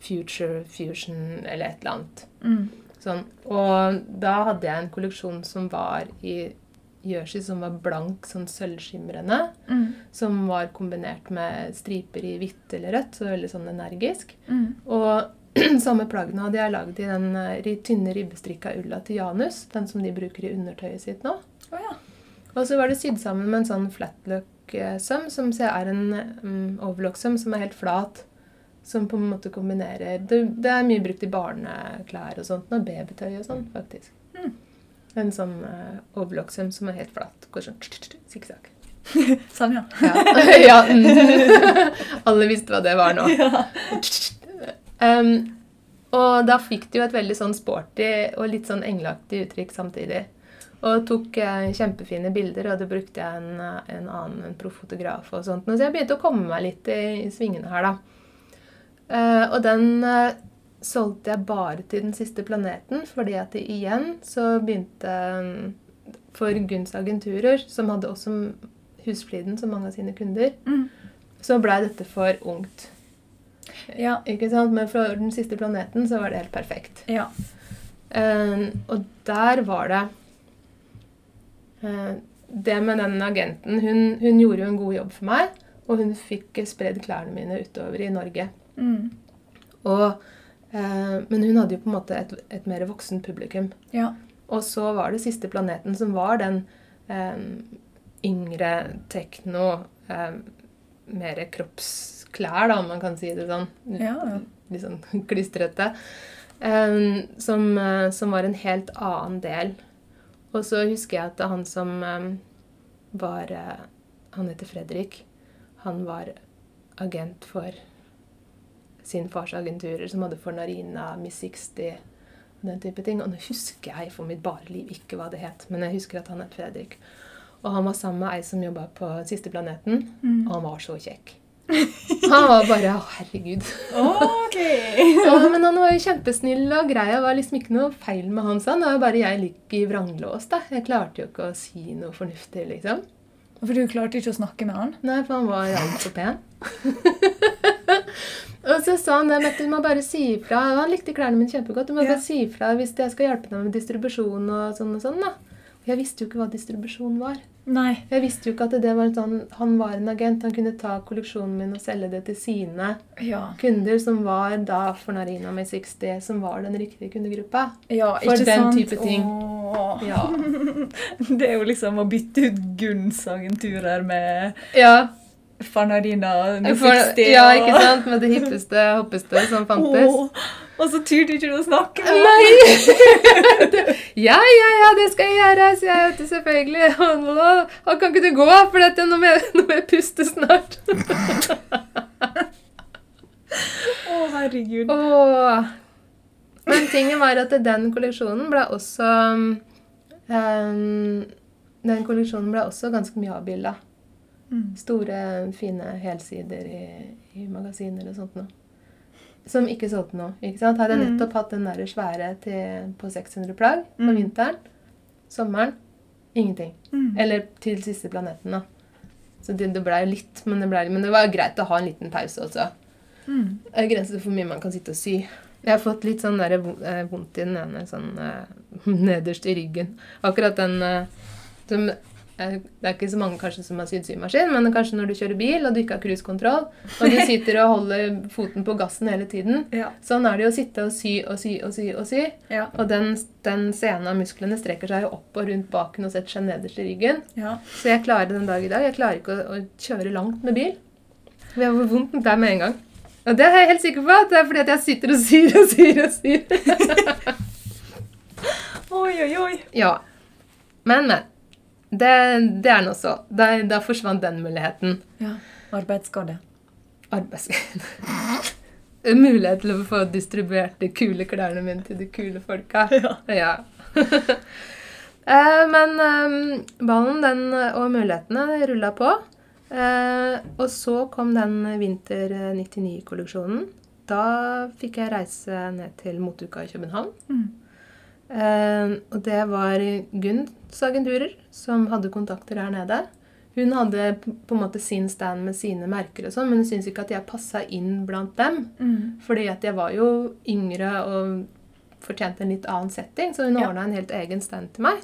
Future Fusion eller et eller annet. Mm. Sånn. Og da hadde jeg en kolleksjon som var i jersey som var blank, sånn sølvskimrende. Mm. Som var kombinert med striper i hvitt eller rødt, så veldig sånn energisk. Mm. Og [CLEARS THROAT] samme plaggene hadde jeg lagd i den eh, tynne ribbestrikka ulla til Janus. Den som de bruker i undertøyet sitt nå. Oh, ja. Og så var det sydd sammen med en sånn flatlock-søm, som er en um, overlock-søm som er helt flat. Som på en måte kombinerer Det, det er mye brukt i barneklær og sånt, og babytøy og sånn, faktisk. Mm. En sånn uh, overlock-søm som er helt flat. Går sånn sikksakk. [LAUGHS] Sånn, ja. Ja. [LAUGHS] ja. mm. [LAUGHS] Alle visste hva det var nå. Um, og da fikk det jo et veldig sånn sporty og litt sånn engleaktig uttrykk samtidig. Og tok eh, kjempefine bilder, og det brukte jeg en, eh, en annen en profotograf og sånt. Så jeg begynte å komme meg litt i, i svingene her, da. Eh, og den eh, solgte jeg bare til den siste planeten, fordi at det igjen så begynte eh, For Gunns agenturer, som hadde også Husfliden som mange av sine kunder, Mm. så blei dette for ungt. Ja. Ikke sant? Men for den siste planeten så var det helt perfekt. Ja. Uh, og der var det uh, Det med den agenten hun, hun gjorde jo en god jobb for meg, og hun fikk spredd klærne mine utover i Norge. Mm. Og, uh, men hun hadde jo på en måte et, et mer voksen publikum. Ja. Og så var det siste planeten som var den yngre tekno Mer kroppsklær, da, om man kan si det sånn. Ja, ja. Litt sånn [LAUGHS] klistrete. Um, som, eh, som var en helt annen del. Og så husker jeg at han som um, var eh, Han heter Fredrik. Han var agent for sin fars agenturer, som hadde Fornarina, Miss 60 og den type ting. Og nå husker jeg for mitt bare liv ikke hva det het, men jeg husker at han het Fredrik. Og han var sammen med ei som jobba på Siste planeten, Mm. og han var så kjekk. Han var bare Å, herregud. Okay. [LAUGHS] Ja, men han var jo kjempesnill og grei. Det var liksom ikke noe feil med han sånn. Det var bare jeg litt i vranglås. da. Jeg klarte jo ikke å si noe fornuftig, liksom. For du klarte ikke å snakke med han? Nei, for han var altfor pen. [LAUGHS] og så sa han det, Mette, du må bare si ifra. Han likte klærne mine kjempegodt. Du må Ja. bare si ifra hvis jeg skal hjelpe deg med distribusjon og sånn og sånn. da. Jeg visste jo ikke hva distribusjon var. Nei. Jeg visste jo ikke at det var sånn, han var en agent. Han kunne ta kolleksjonen min og selge det til sine Ja. kunder, som var da Fornarina med 60, som var den riktige kundegruppa. ja For den sant? type ting. Ja. [LAUGHS] Det er jo liksom å bytte ut Gunns agenturer med ja. med For, ja, ikke sant? Med det hippeste hoppeste som [LAUGHS] fantes. Åh, og så turte ikke du å snakke med Nei! [LAUGHS] ja, ja, ja, det skal jeg gjøre, sier jeg til selvfølgelig. [LAUGHS] Og kan ikke du gå, for dette, nå, må jeg, nå må jeg puste snart. Å, herregud. Oh. Men tingen var at den kolleksjonen ble også um, Den kolleksjonen ble også ganske mye avbilda. Mm. Store, fine helsider i, i magasiner og sånt noe. Som ikke solgte noe. ikke sant? Hadde jeg Mm. nettopp hatt den der svære til, på 600 plagg på Mm. vinteren. Sommeren ingenting. Mm. Eller til siste planeten, da. Så det, det blei litt, men det, ble, men det var greit å ha en liten pause også. Mm. Det er grenser for hvor mye man kan sitte og sy. Jeg har fått litt sånn der, eh, vondt i den ene sånn eh, [LAUGHS] nederst i ryggen. Akkurat den eh, som Det er ikke så mange kanskje som har sydd symaskin, men kanskje når du kjører bil og du ikke har cruisekontroll, og du [LAUGHS] sitter og holder foten på gassen hele tiden. Ja. Sånn er det jo å sitte og sy og sy og sy. Og sy. Ja. Og den, den scenen av musklene strekker seg jo opp og rundt baken og setter seg nederst i ryggen. ja. Så jeg klarer den dag i dag. Jeg klarer ikke å, å kjøre langt med bil. Det var vondt der med en gang. Og det er jeg helt sikker på at det er fordi at jeg sitter og syr og syr og syr. [LAUGHS] Oi, oi, oi. ja. Men, men. Det, det er den så. Da, da forsvant den muligheten. Ja. Arbeidsskade. Arbeids... [LAUGHS] Mulighet til å få distribuert de kule klærne mine til de kule folka. Ja. Ja. [LAUGHS] Eh, Men eh, ballen den, og mulighetene rulla på. Eh, og så kom den vinter 99-kolleksjonen. Da fikk jeg reise ned til moteuka i København. Mm. Eh, og det var Gunn Sagenturer som hadde kontakter her nede. Hun hadde på en måte sin stand med sine merker, og sånn, men hun syntes ikke at jeg passa inn blant dem. Mm. Fordi at jeg var jo yngre og fortjente en litt annen setting, så hun Ja. ordna en helt egen stand til meg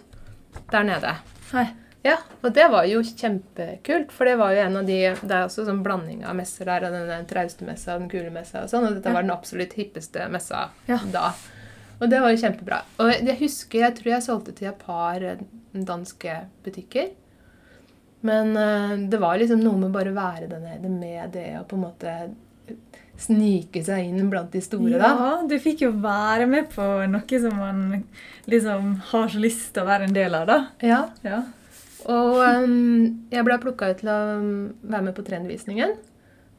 der nede. Hei. Ja, og det var jo kjempekult, for det var jo en av de Det er også sånn blanding av messer der, og den trauste messa og den kule messa og sånn, og dette Ja. var den absolutt hippeste messa Ja. da. Og det var jo kjempebra. Og jeg husker, jeg tror jeg solgte til et par eh, danske butikker. Men eh, det var liksom noe med bare å være der nede med det og på en måte snike seg inn blant de store, da. Ja, du fikk jo være med på noe som man liksom har så lyst til å være en del av, da. Ja. Ja. Og um, jeg ble plukka ut til å um, være med på trendvisningen.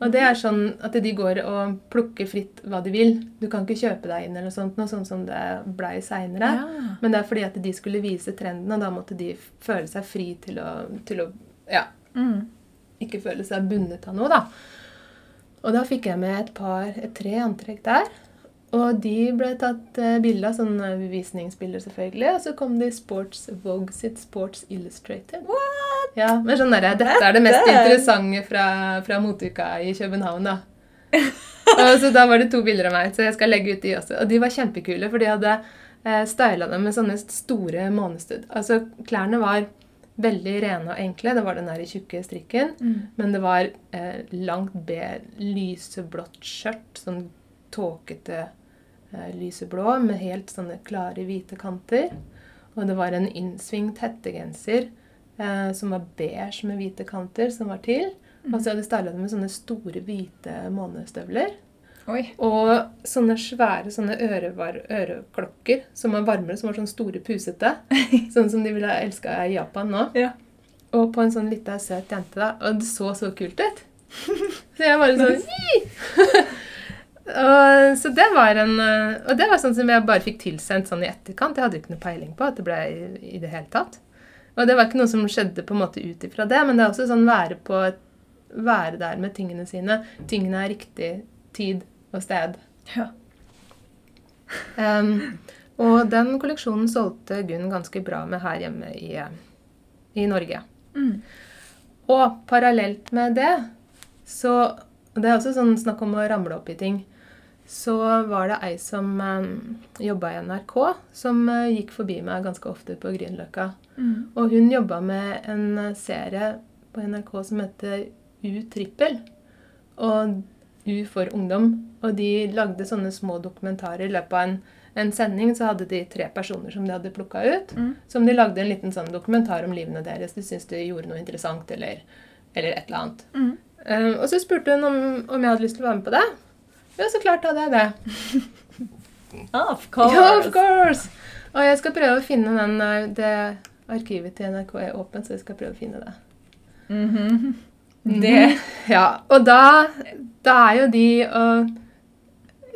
Og det er sånn at de går og plukker fritt hva de vil. Du kan ikke kjøpe deg inn eller noe sånt, noe sånt som det blei seinere. Ja. Men det er fordi at de skulle vise trenden, og da måtte de føle seg fri til å, til å ja, Mm. ikke føle seg bundet av noe, da. Og da fikk jeg med et par, et tre antrekk der. Og de ble tatt eh, bilde av, sånne visningsbilder selvfølgelig. Og så kom det i Sports Vogue sitt Sports Illustrated. What? Ja, men sånn der, Dette er det mest interessante fra, fra moteuka i København, da. og så Da var det to bilder av meg, så jeg skal legge ut de også. Og de var kjempekule, for de hadde eh, styla dem med sånne store månestud. Altså, klærne var veldig rene og enkle. Det var den der tjukke strikken. Mm. Men det var eh, langt B, lyseblått skjørt, sånn tåkete lyseblå, med helt sånne klare hvite kanter. Og det var en innsvingt hettegenser eh, som var beige med hvite kanter, som var til. Og så hadde jeg styla med sånne store, hvite månestøvler. Oi. Og sånne svære sånne øreklokker som var varmere, som var sånn store, pusete. [LAUGHS] Sånn som de ville ha elska i Japan nå. Ja. Og på en sånn lita, søt jente. da. Og det så så kult ut. Så jeg bare sånn! [LAUGHS] og, Så det var en eh, Og det var sånn som jeg bare fikk tilsendt sånn i etterkant. Jeg hadde ikke noe peiling på at det ble i, i det hele tatt. Og det var ikke noe som skjedde på en måte ut ifra det, men det er også sånn være på Være der med tingene sine. Tingene er riktig tid og sted. Ja. Um, og den kolleksjonen solgte Gunn ganske bra med her hjemme i, i Norge. Mm. Og parallelt med det så Det er også sånn snakk om å ramle opp i ting. Så var det ei som eh, jobba i NRK, som eh, gikk forbi meg ganske ofte på Grünerløkka. Mm. Og hun jobba med en eh, serie på NRK som heter U-trippel. Og U for ungdom. Og de lagde sånne små dokumentarer. I løpet av en, en sending så hadde de tre personer som de hadde plukka ut. Mm. Som de lagde en liten sånn dokumentar om livene deres. De syntes de gjorde noe interessant eller, eller et eller annet. Mm. Eh, og så spurte hun om, om jeg hadde lyst til å være med på det. Ja, så klart hadde jeg det. [LAUGHS] Of course. Ja, of course! Og jeg skal prøve å finne den eh, Det arkivet til NRK er åpent, så jeg skal prøve å finne det. [LAUGHS] Mhm. -hmm. Det Ja, og da, da er jo de og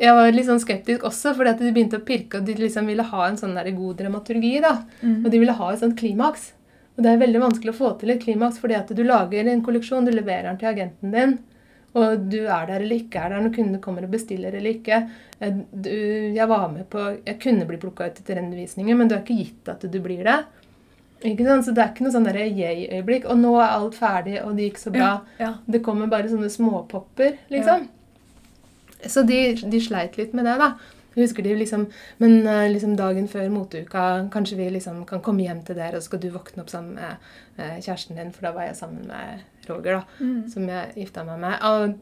Jeg var litt sånn skeptisk også, fordi at de begynte å pirke, og de liksom ville ha en sånn der god dramaturgi. da. mm. Og de ville ha et sånt klimaks. Og det er veldig vanskelig å få til et klimaks, fordi at du lager en kolleksjon, du leverer den til agenten din, og du er der eller ikke er der når kundene kommer og bestiller eller ikke. Eh, Du, jeg var med på, jeg kunne bli plukka ut etter renvisninger, men du er ikke gitt at du blir det. Ikke sant? Så det er ikke noe sånn yay-øyeblikk. Og nå er alt ferdig, og det gikk så bra. Ja. Det kommer bare sånne småpopper, liksom. Så de, de sleit litt med det, da. Jeg husker de liksom, Men eh, liksom dagen før moteuka, kanskje vi liksom kan komme hjem til dere, og så skal du våkne opp sammen med eh, kjæresten din, for da var jeg sammen med Roger, da, Mm. som jeg gifta meg med. Og,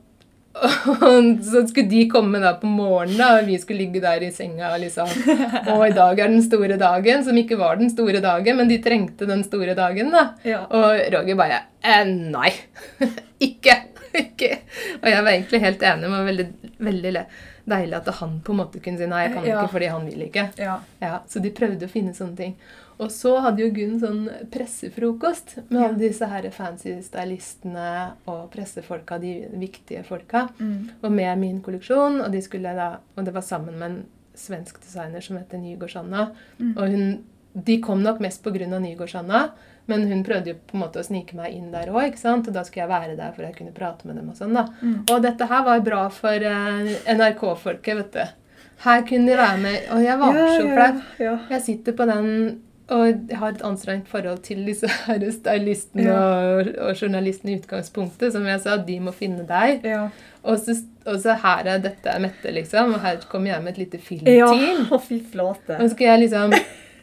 [LAUGHS] og så skulle de komme da på morgenen, da, og vi skulle ligge der i senga og liksom [LAUGHS] Og i dag er den store dagen, som ikke var den store dagen, men de trengte den store dagen, da. Ja. Og Roger bare eh, Nei. [LAUGHS] ikke. ikke. Og jeg var egentlig helt enig. Var veldig, veldig deilig at han på en måte kunne si nei, jeg kan Ja. ikke fordi han vil ikke. Ja. Ja, Så de prøvde å finne sånne ting. Og så hadde jo Gunn sånn pressefrokost med alle disse her fancy stylistene og pressefolka, de viktige folka, Mm. og med min kolleksjon. Og de skulle da, og det var sammen med en svensk designer som heter Nygårdsanna. Mm. Og hun, de kom nok mest pga. Nygårdsanna, men hun prøvde jo på en måte å snike meg inn der òg. Og da skulle jeg være der for jeg kunne prate med dem. Og sånn da. Mm. Og dette her var bra for uh, NRK-folket, vet du. Her kunne de være med. Og jeg var så flau. Ja. Jeg sitter på den og jeg har et anstrengt forhold til disse stylistene Ja. og, og journalistene i utgangspunktet. Som jeg sa, de må finne deg. Ja. Og så, og så her er dette Mette, liksom. Og her kommer jeg med et lite filmteam. Ja, [LAUGHS] fy flate. Og så skal jeg liksom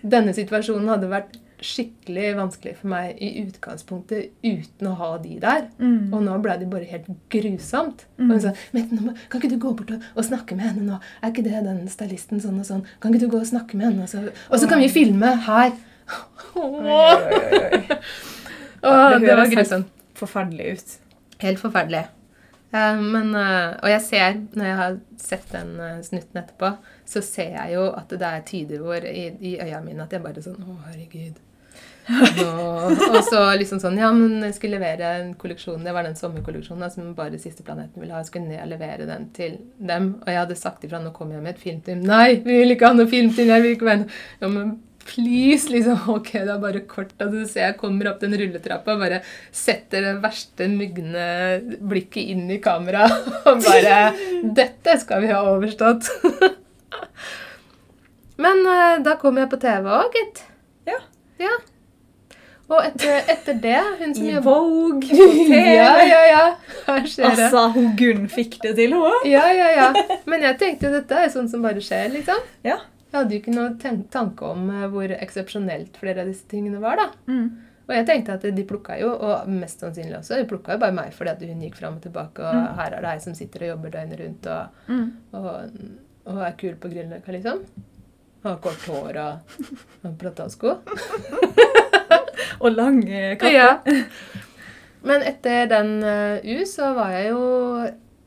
Denne situasjonen hadde vært skikkelig vanskelig for meg i utgangspunktet uten å ha de der. Mm. Og nå ble det bare helt grusomt. Mm. Og hun sa Mette, kan ikke du gå bort og, og snakke med henne nå? Er ikke det den stylisten sånn og sånn? Kan ikke du gå og snakke med henne? Og så, og så kan vi filme her. Oi, oi, oi, Det det var grusomt. Forferdelig ut. Helt forferdelig. Eh, men, eh, og jeg ser, når jeg har sett den eh, snutten etterpå, så ser jeg jo at det er tider hvor i, i øya mine at jeg bare sånn Å, herregud. Og, og så liksom sånn Ja, men jeg skulle levere en kolleksjon. Det var den sommerkolleksjonen da, som bare Siste Planeten ville ha. Jeg skulle ned og levere den til dem. Og jeg hadde sagt ifra nå kommer jeg med et filmteam. Nei, vi vil ikke ha noe filmteam. Jeg vil ikke være Ja, men please, liksom. [LAUGHS] Ok, det er bare kort. Og du ser jeg kommer opp den rulletrappa og bare setter det verste mugne blikket inn i kameraet. [LAUGHS] Og bare Dette skal vi ha overstått. [LAUGHS] Men eh, da kom jeg på TV òg, gitt. Ja. Ja. Og etter, etter det Hun som I jobber Vogue på [LAUGHS] TV. Ja, ja, ja. Altså, hun Gunn fikk det til, hun. Ja, ja, ja. Men jeg tenkte dette er sånn som bare skjer, liksom. Ja. Jeg hadde jo ikke noen tanke om eh, hvor eksepsjonelt flere av disse tingene var, da. Mm. Og jeg tenkte at de plukka jo, og mest sannsynlig også, de plukka jo bare meg fordi at hun gikk fram og tilbake, og Mm. her er det ei som sitter og jobber døgnet rundt og, Mm. og, og er kul på Grünerløkka, liksom. Har kort hår og, og platasko. [LAUGHS] [LAUGHS] Og lange kapper. Ja. [LAUGHS] Men etter den eh, U så var jeg jo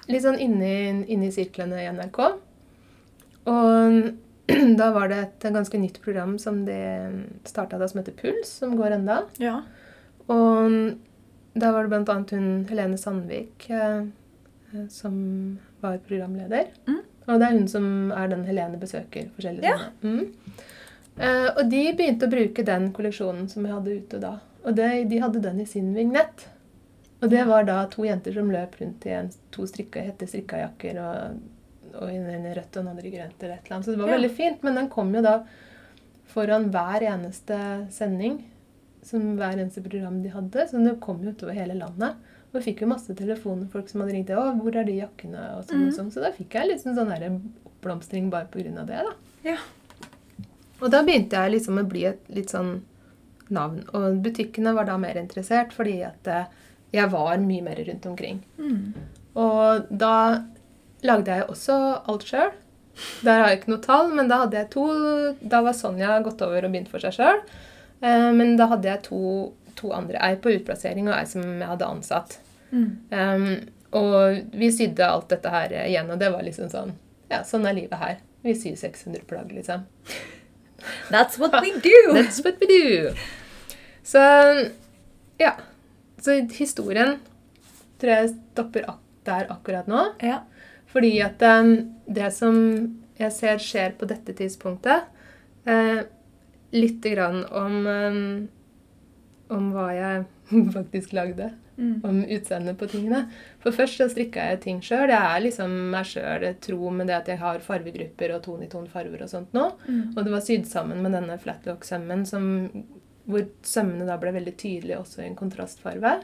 litt sånn inne i sirklene i NRK. Og [CLEARS THROAT] da var det et ganske nytt program som de starta da, som heter Puls, som går enda. Ja. Og da var det blant annet hun Helene Sandvik eh, eh, som var programleder. Mm. Og det er hun som er den Helene besøker forskjellige Ja. steder. Mm. Eh, og de begynte å bruke den kolleksjonen som jeg hadde ute da. Og det, de hadde den i sin vignett. Og det var da to jenter som løp rundt i en, to strikka, hette strikkajakker og, og en en i rødt og en andre grønt eller et eller annet. Så det var Ja. veldig fint. Men den kom jo da foran hver eneste sending. Som hver eneste program de hadde. Så det kom jo utover hele landet. Og vi fikk jo masse telefoner, folk som hadde ringt. 'Å, hvor er de jakkene?' og sånn og Mhm. sånn. Så da fikk jeg liksom sånn oppblomstring bare på grunn av det, da. Ja. Og da begynte jeg liksom å bli et litt sånn navn. Og butikkene var da mer interessert fordi at eh, jeg var mye mer rundt omkring. Mm. Og da lagde jeg også alt sjøl. Der har jeg ikke noe tall, men da hadde jeg to Da var Sonja gått over og begynt for seg sjøl. Men da hadde jeg to, to andre. Ei på utplassering og ei som jeg hadde ansatt. Mm. Um, og vi sydde alt dette her igjen, og det var liksom sånn Ja, sånn er livet her. Vi syr 600 plagg, liksom. That's what we do! [LAUGHS] That's what we do. Så ja. Så historien tror jeg stopper ak der akkurat nå. Ja. Fordi at um, det som jeg ser skjer på dette tidspunktet eh, Lite grann om, um, om hva jeg [LAUGHS] faktisk lagde. Mm. Om utseendet på tingene. For først så strikka jeg ting sjøl. Jeg er liksom meg sjøl tro med det at jeg har farvegrupper og ton-i-ton farver og sånt nå. Mm. Og det var sydd sammen med denne flatlock-sømmen som, hvor sømmene da ble veldig tydelige også i en kontrastfarve.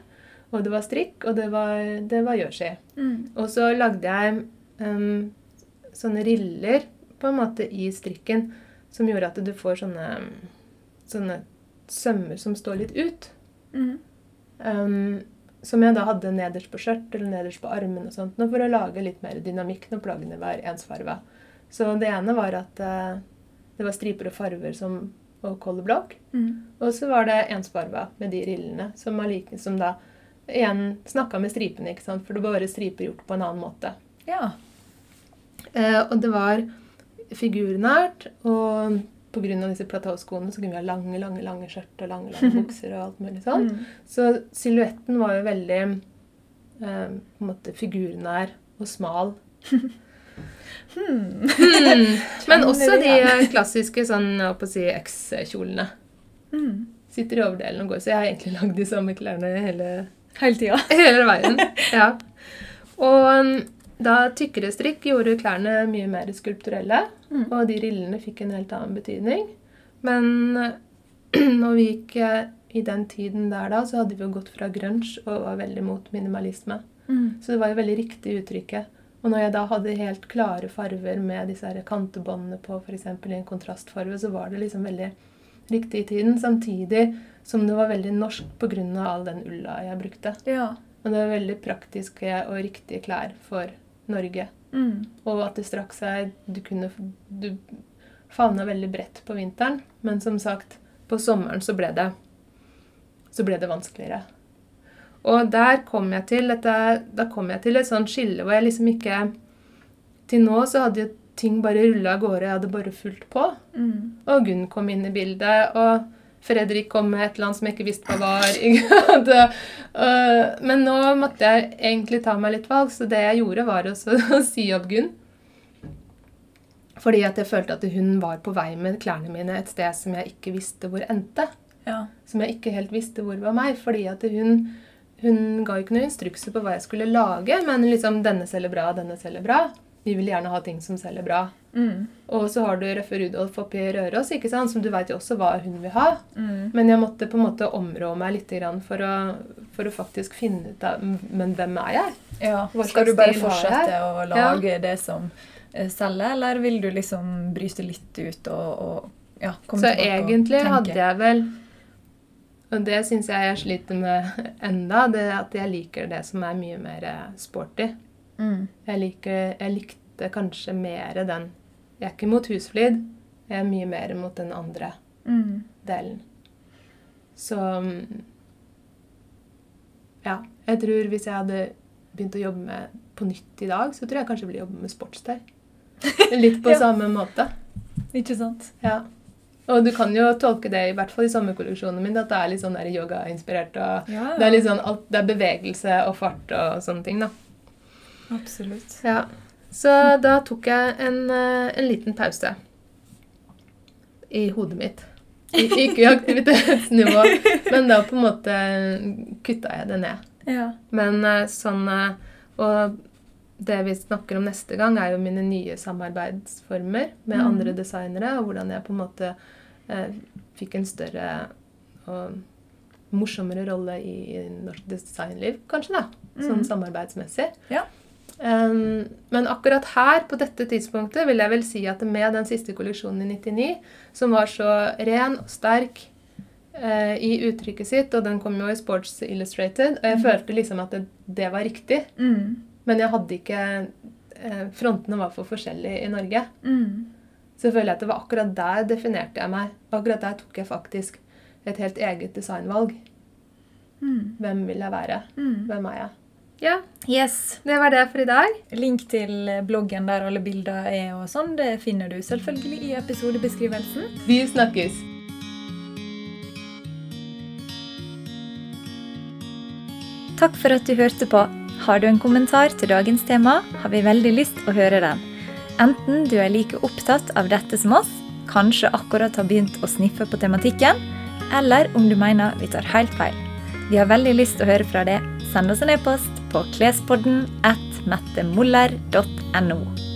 Og det var strikk, og det var, det var jersey. Mm. Og så lagde jeg um, sånne riller på en måte i strikken som gjorde at du får sånne, sånne sømmer som står litt ut. Mm. Em, som jeg da hadde nederst på skjørt eller nederst på armen og sånt, for å lage litt mer dynamikk når plaggene var ensfarga. Så det ene var at eh, det var striper og farver som, og colorblokk. Mm. Og så var det ensfarga med de rillene, som, like, som da igjen snakka med stripene, ikke sant? for det var bare striper gjort på en annen måte. Ja. Eh, og det var figurnært, og pga. disse platåskoene så kunne vi ha lange, lange lange skjørt og lange lange [LAUGHS] bukser og alt mulig sånn. Mm. Så silhuetten var jo veldig eh, på en måte figurnær og smal. [LAUGHS] Hmm. Hmm. Men også de klassiske sånn, jeg på å si X-kjolene. Mm. Sitter i overdelen og går, så jeg har egentlig lagd de samme klærne hele Hele tida. Hele veien. Ja. [LAUGHS] Og um, da tykkere strikk gjorde klærne mye mer skulpturelle, Mm. og de rillene fikk en helt annen betydning. Men [CLEARS THROAT] når vi gikk uh, i den tiden der da, så hadde vi jo gått fra grunge og var veldig mot minimalisme. Mm. Så det var jo veldig riktig uttrykket. Og når jeg da hadde helt klare farver med disse her kantebåndene på, f.eks. i en kontrastfarve, så var det liksom veldig riktig i tiden. Samtidig som det var veldig norsk pga. all den ulla jeg brukte. Ja. Og det var veldig praktiske og riktige klær for Norge. Mm. Og at det strakk seg Du kunne Du favna veldig bredt på vinteren, men som sagt, på sommeren så ble det så ble det vanskeligere. Og der kom jeg til dette, da kom jeg til et sånt skille hvor jeg liksom ikke Til nå så hadde jo ting bare rulla av gårde, jeg hadde bare fulgt på. Mm. Og Gunn kom inn i bildet, og Fredrik kom med et eller annet som jeg ikke visste hva var. [LAUGHS] Øh, Men nå måtte jeg egentlig ta meg litt valg, så det jeg gjorde, var også [LAUGHS] å si opp Gunn. Fordi at jeg følte at hun var på vei med klærne mine et sted som jeg ikke visste hvor endte. Ja. Som jeg ikke helt visste hvor var meg. Fordi at hun, hun ga ikke noen instrukser på hva jeg skulle lage, men liksom 'denne selger bra, denne selger bra'. Vi vil gjerne ha ting som selger bra. Mm. Og så har du Røffe Rudolf oppi Røros, ikke sant? som du veit jo også hva hun vil ha. Mm. Men jeg måtte på en måte områ meg litt grann for å, for å faktisk finne ut av Men hvem er jeg? Ja. Skal du bare fortsette å lage det som eh, selger, eller vil du liksom bryte litt ut og, og ja, komme Så tilbake egentlig hadde jeg vel Og det syns jeg jeg sliter med [LAUGHS] enda, det at jeg liker det som er mye mer eh, sporty. Mm. Jeg, liker, jeg likte kanskje mer den Jeg er ikke mot husflid, jeg er mye mer mot den andre Mm. delen. Så mm, Ja. Jeg tror hvis jeg hadde begynt å jobbe med på nytt i dag, så tror jeg kanskje jeg ville jobbe med sportstøy. Litt på [LAUGHS] Ja. samme måte. Ikke sant? Ja. Og du kan jo tolke det, i hvert fall i sommerkolleksjonen min, at det er litt sånn yogainspirert. og Ja, Det er litt sånn alt, det er bevegelse og fart og sånne ting, da. Absolutt. Ja. Så da tok jeg en, eh, en liten pause i hodet mitt. I- Ikke i aktivitetsnivå, [LAUGHS] men da på en måte kutta jeg det ned. Ja. Men eh, sånn eh, Og det vi snakker om neste gang, er jo mine nye samarbeidsformer med mm. andre designere, og hvordan jeg på en måte eh, fikk en større og morsommere rolle i, i norsk designliv, kanskje, da. Sånn Mhm. samarbeidsmessig. Ja. Um, men akkurat her, på dette tidspunktet, vil jeg vel si at med den siste kolleksjonen i 99, som var så ren og sterk uh, i uttrykket sitt, og den kom jo i Sports Illustrated, og jeg mm. følte liksom at det, det var riktig, Mm. men jeg hadde ikke uh, Frontene var for forskjellige i Norge. Mm. Så jeg at det var akkurat der definerte jeg meg. Akkurat der tok jeg faktisk et helt eget designvalg. Mm. Hvem vil jeg være? Mm. Hvem er jeg? Ja, Yes. det var det for i dag. Link til bloggen der alle bilder er og sånn, det finner du selvfølgelig i episodebeskrivelsen. Vi snakkes. Takk for at du hørte på. Har du en kommentar til dagens tema, har vi veldig lyst å høre den. Enten du er like opptatt av dette som oss, kanskje akkurat har begynt å sniffe på tematikken, eller om du mener vi tar helt feil. Vi har veldig lyst å høre fra deg. Send oss en e-post på klespodden at mettemoller.no.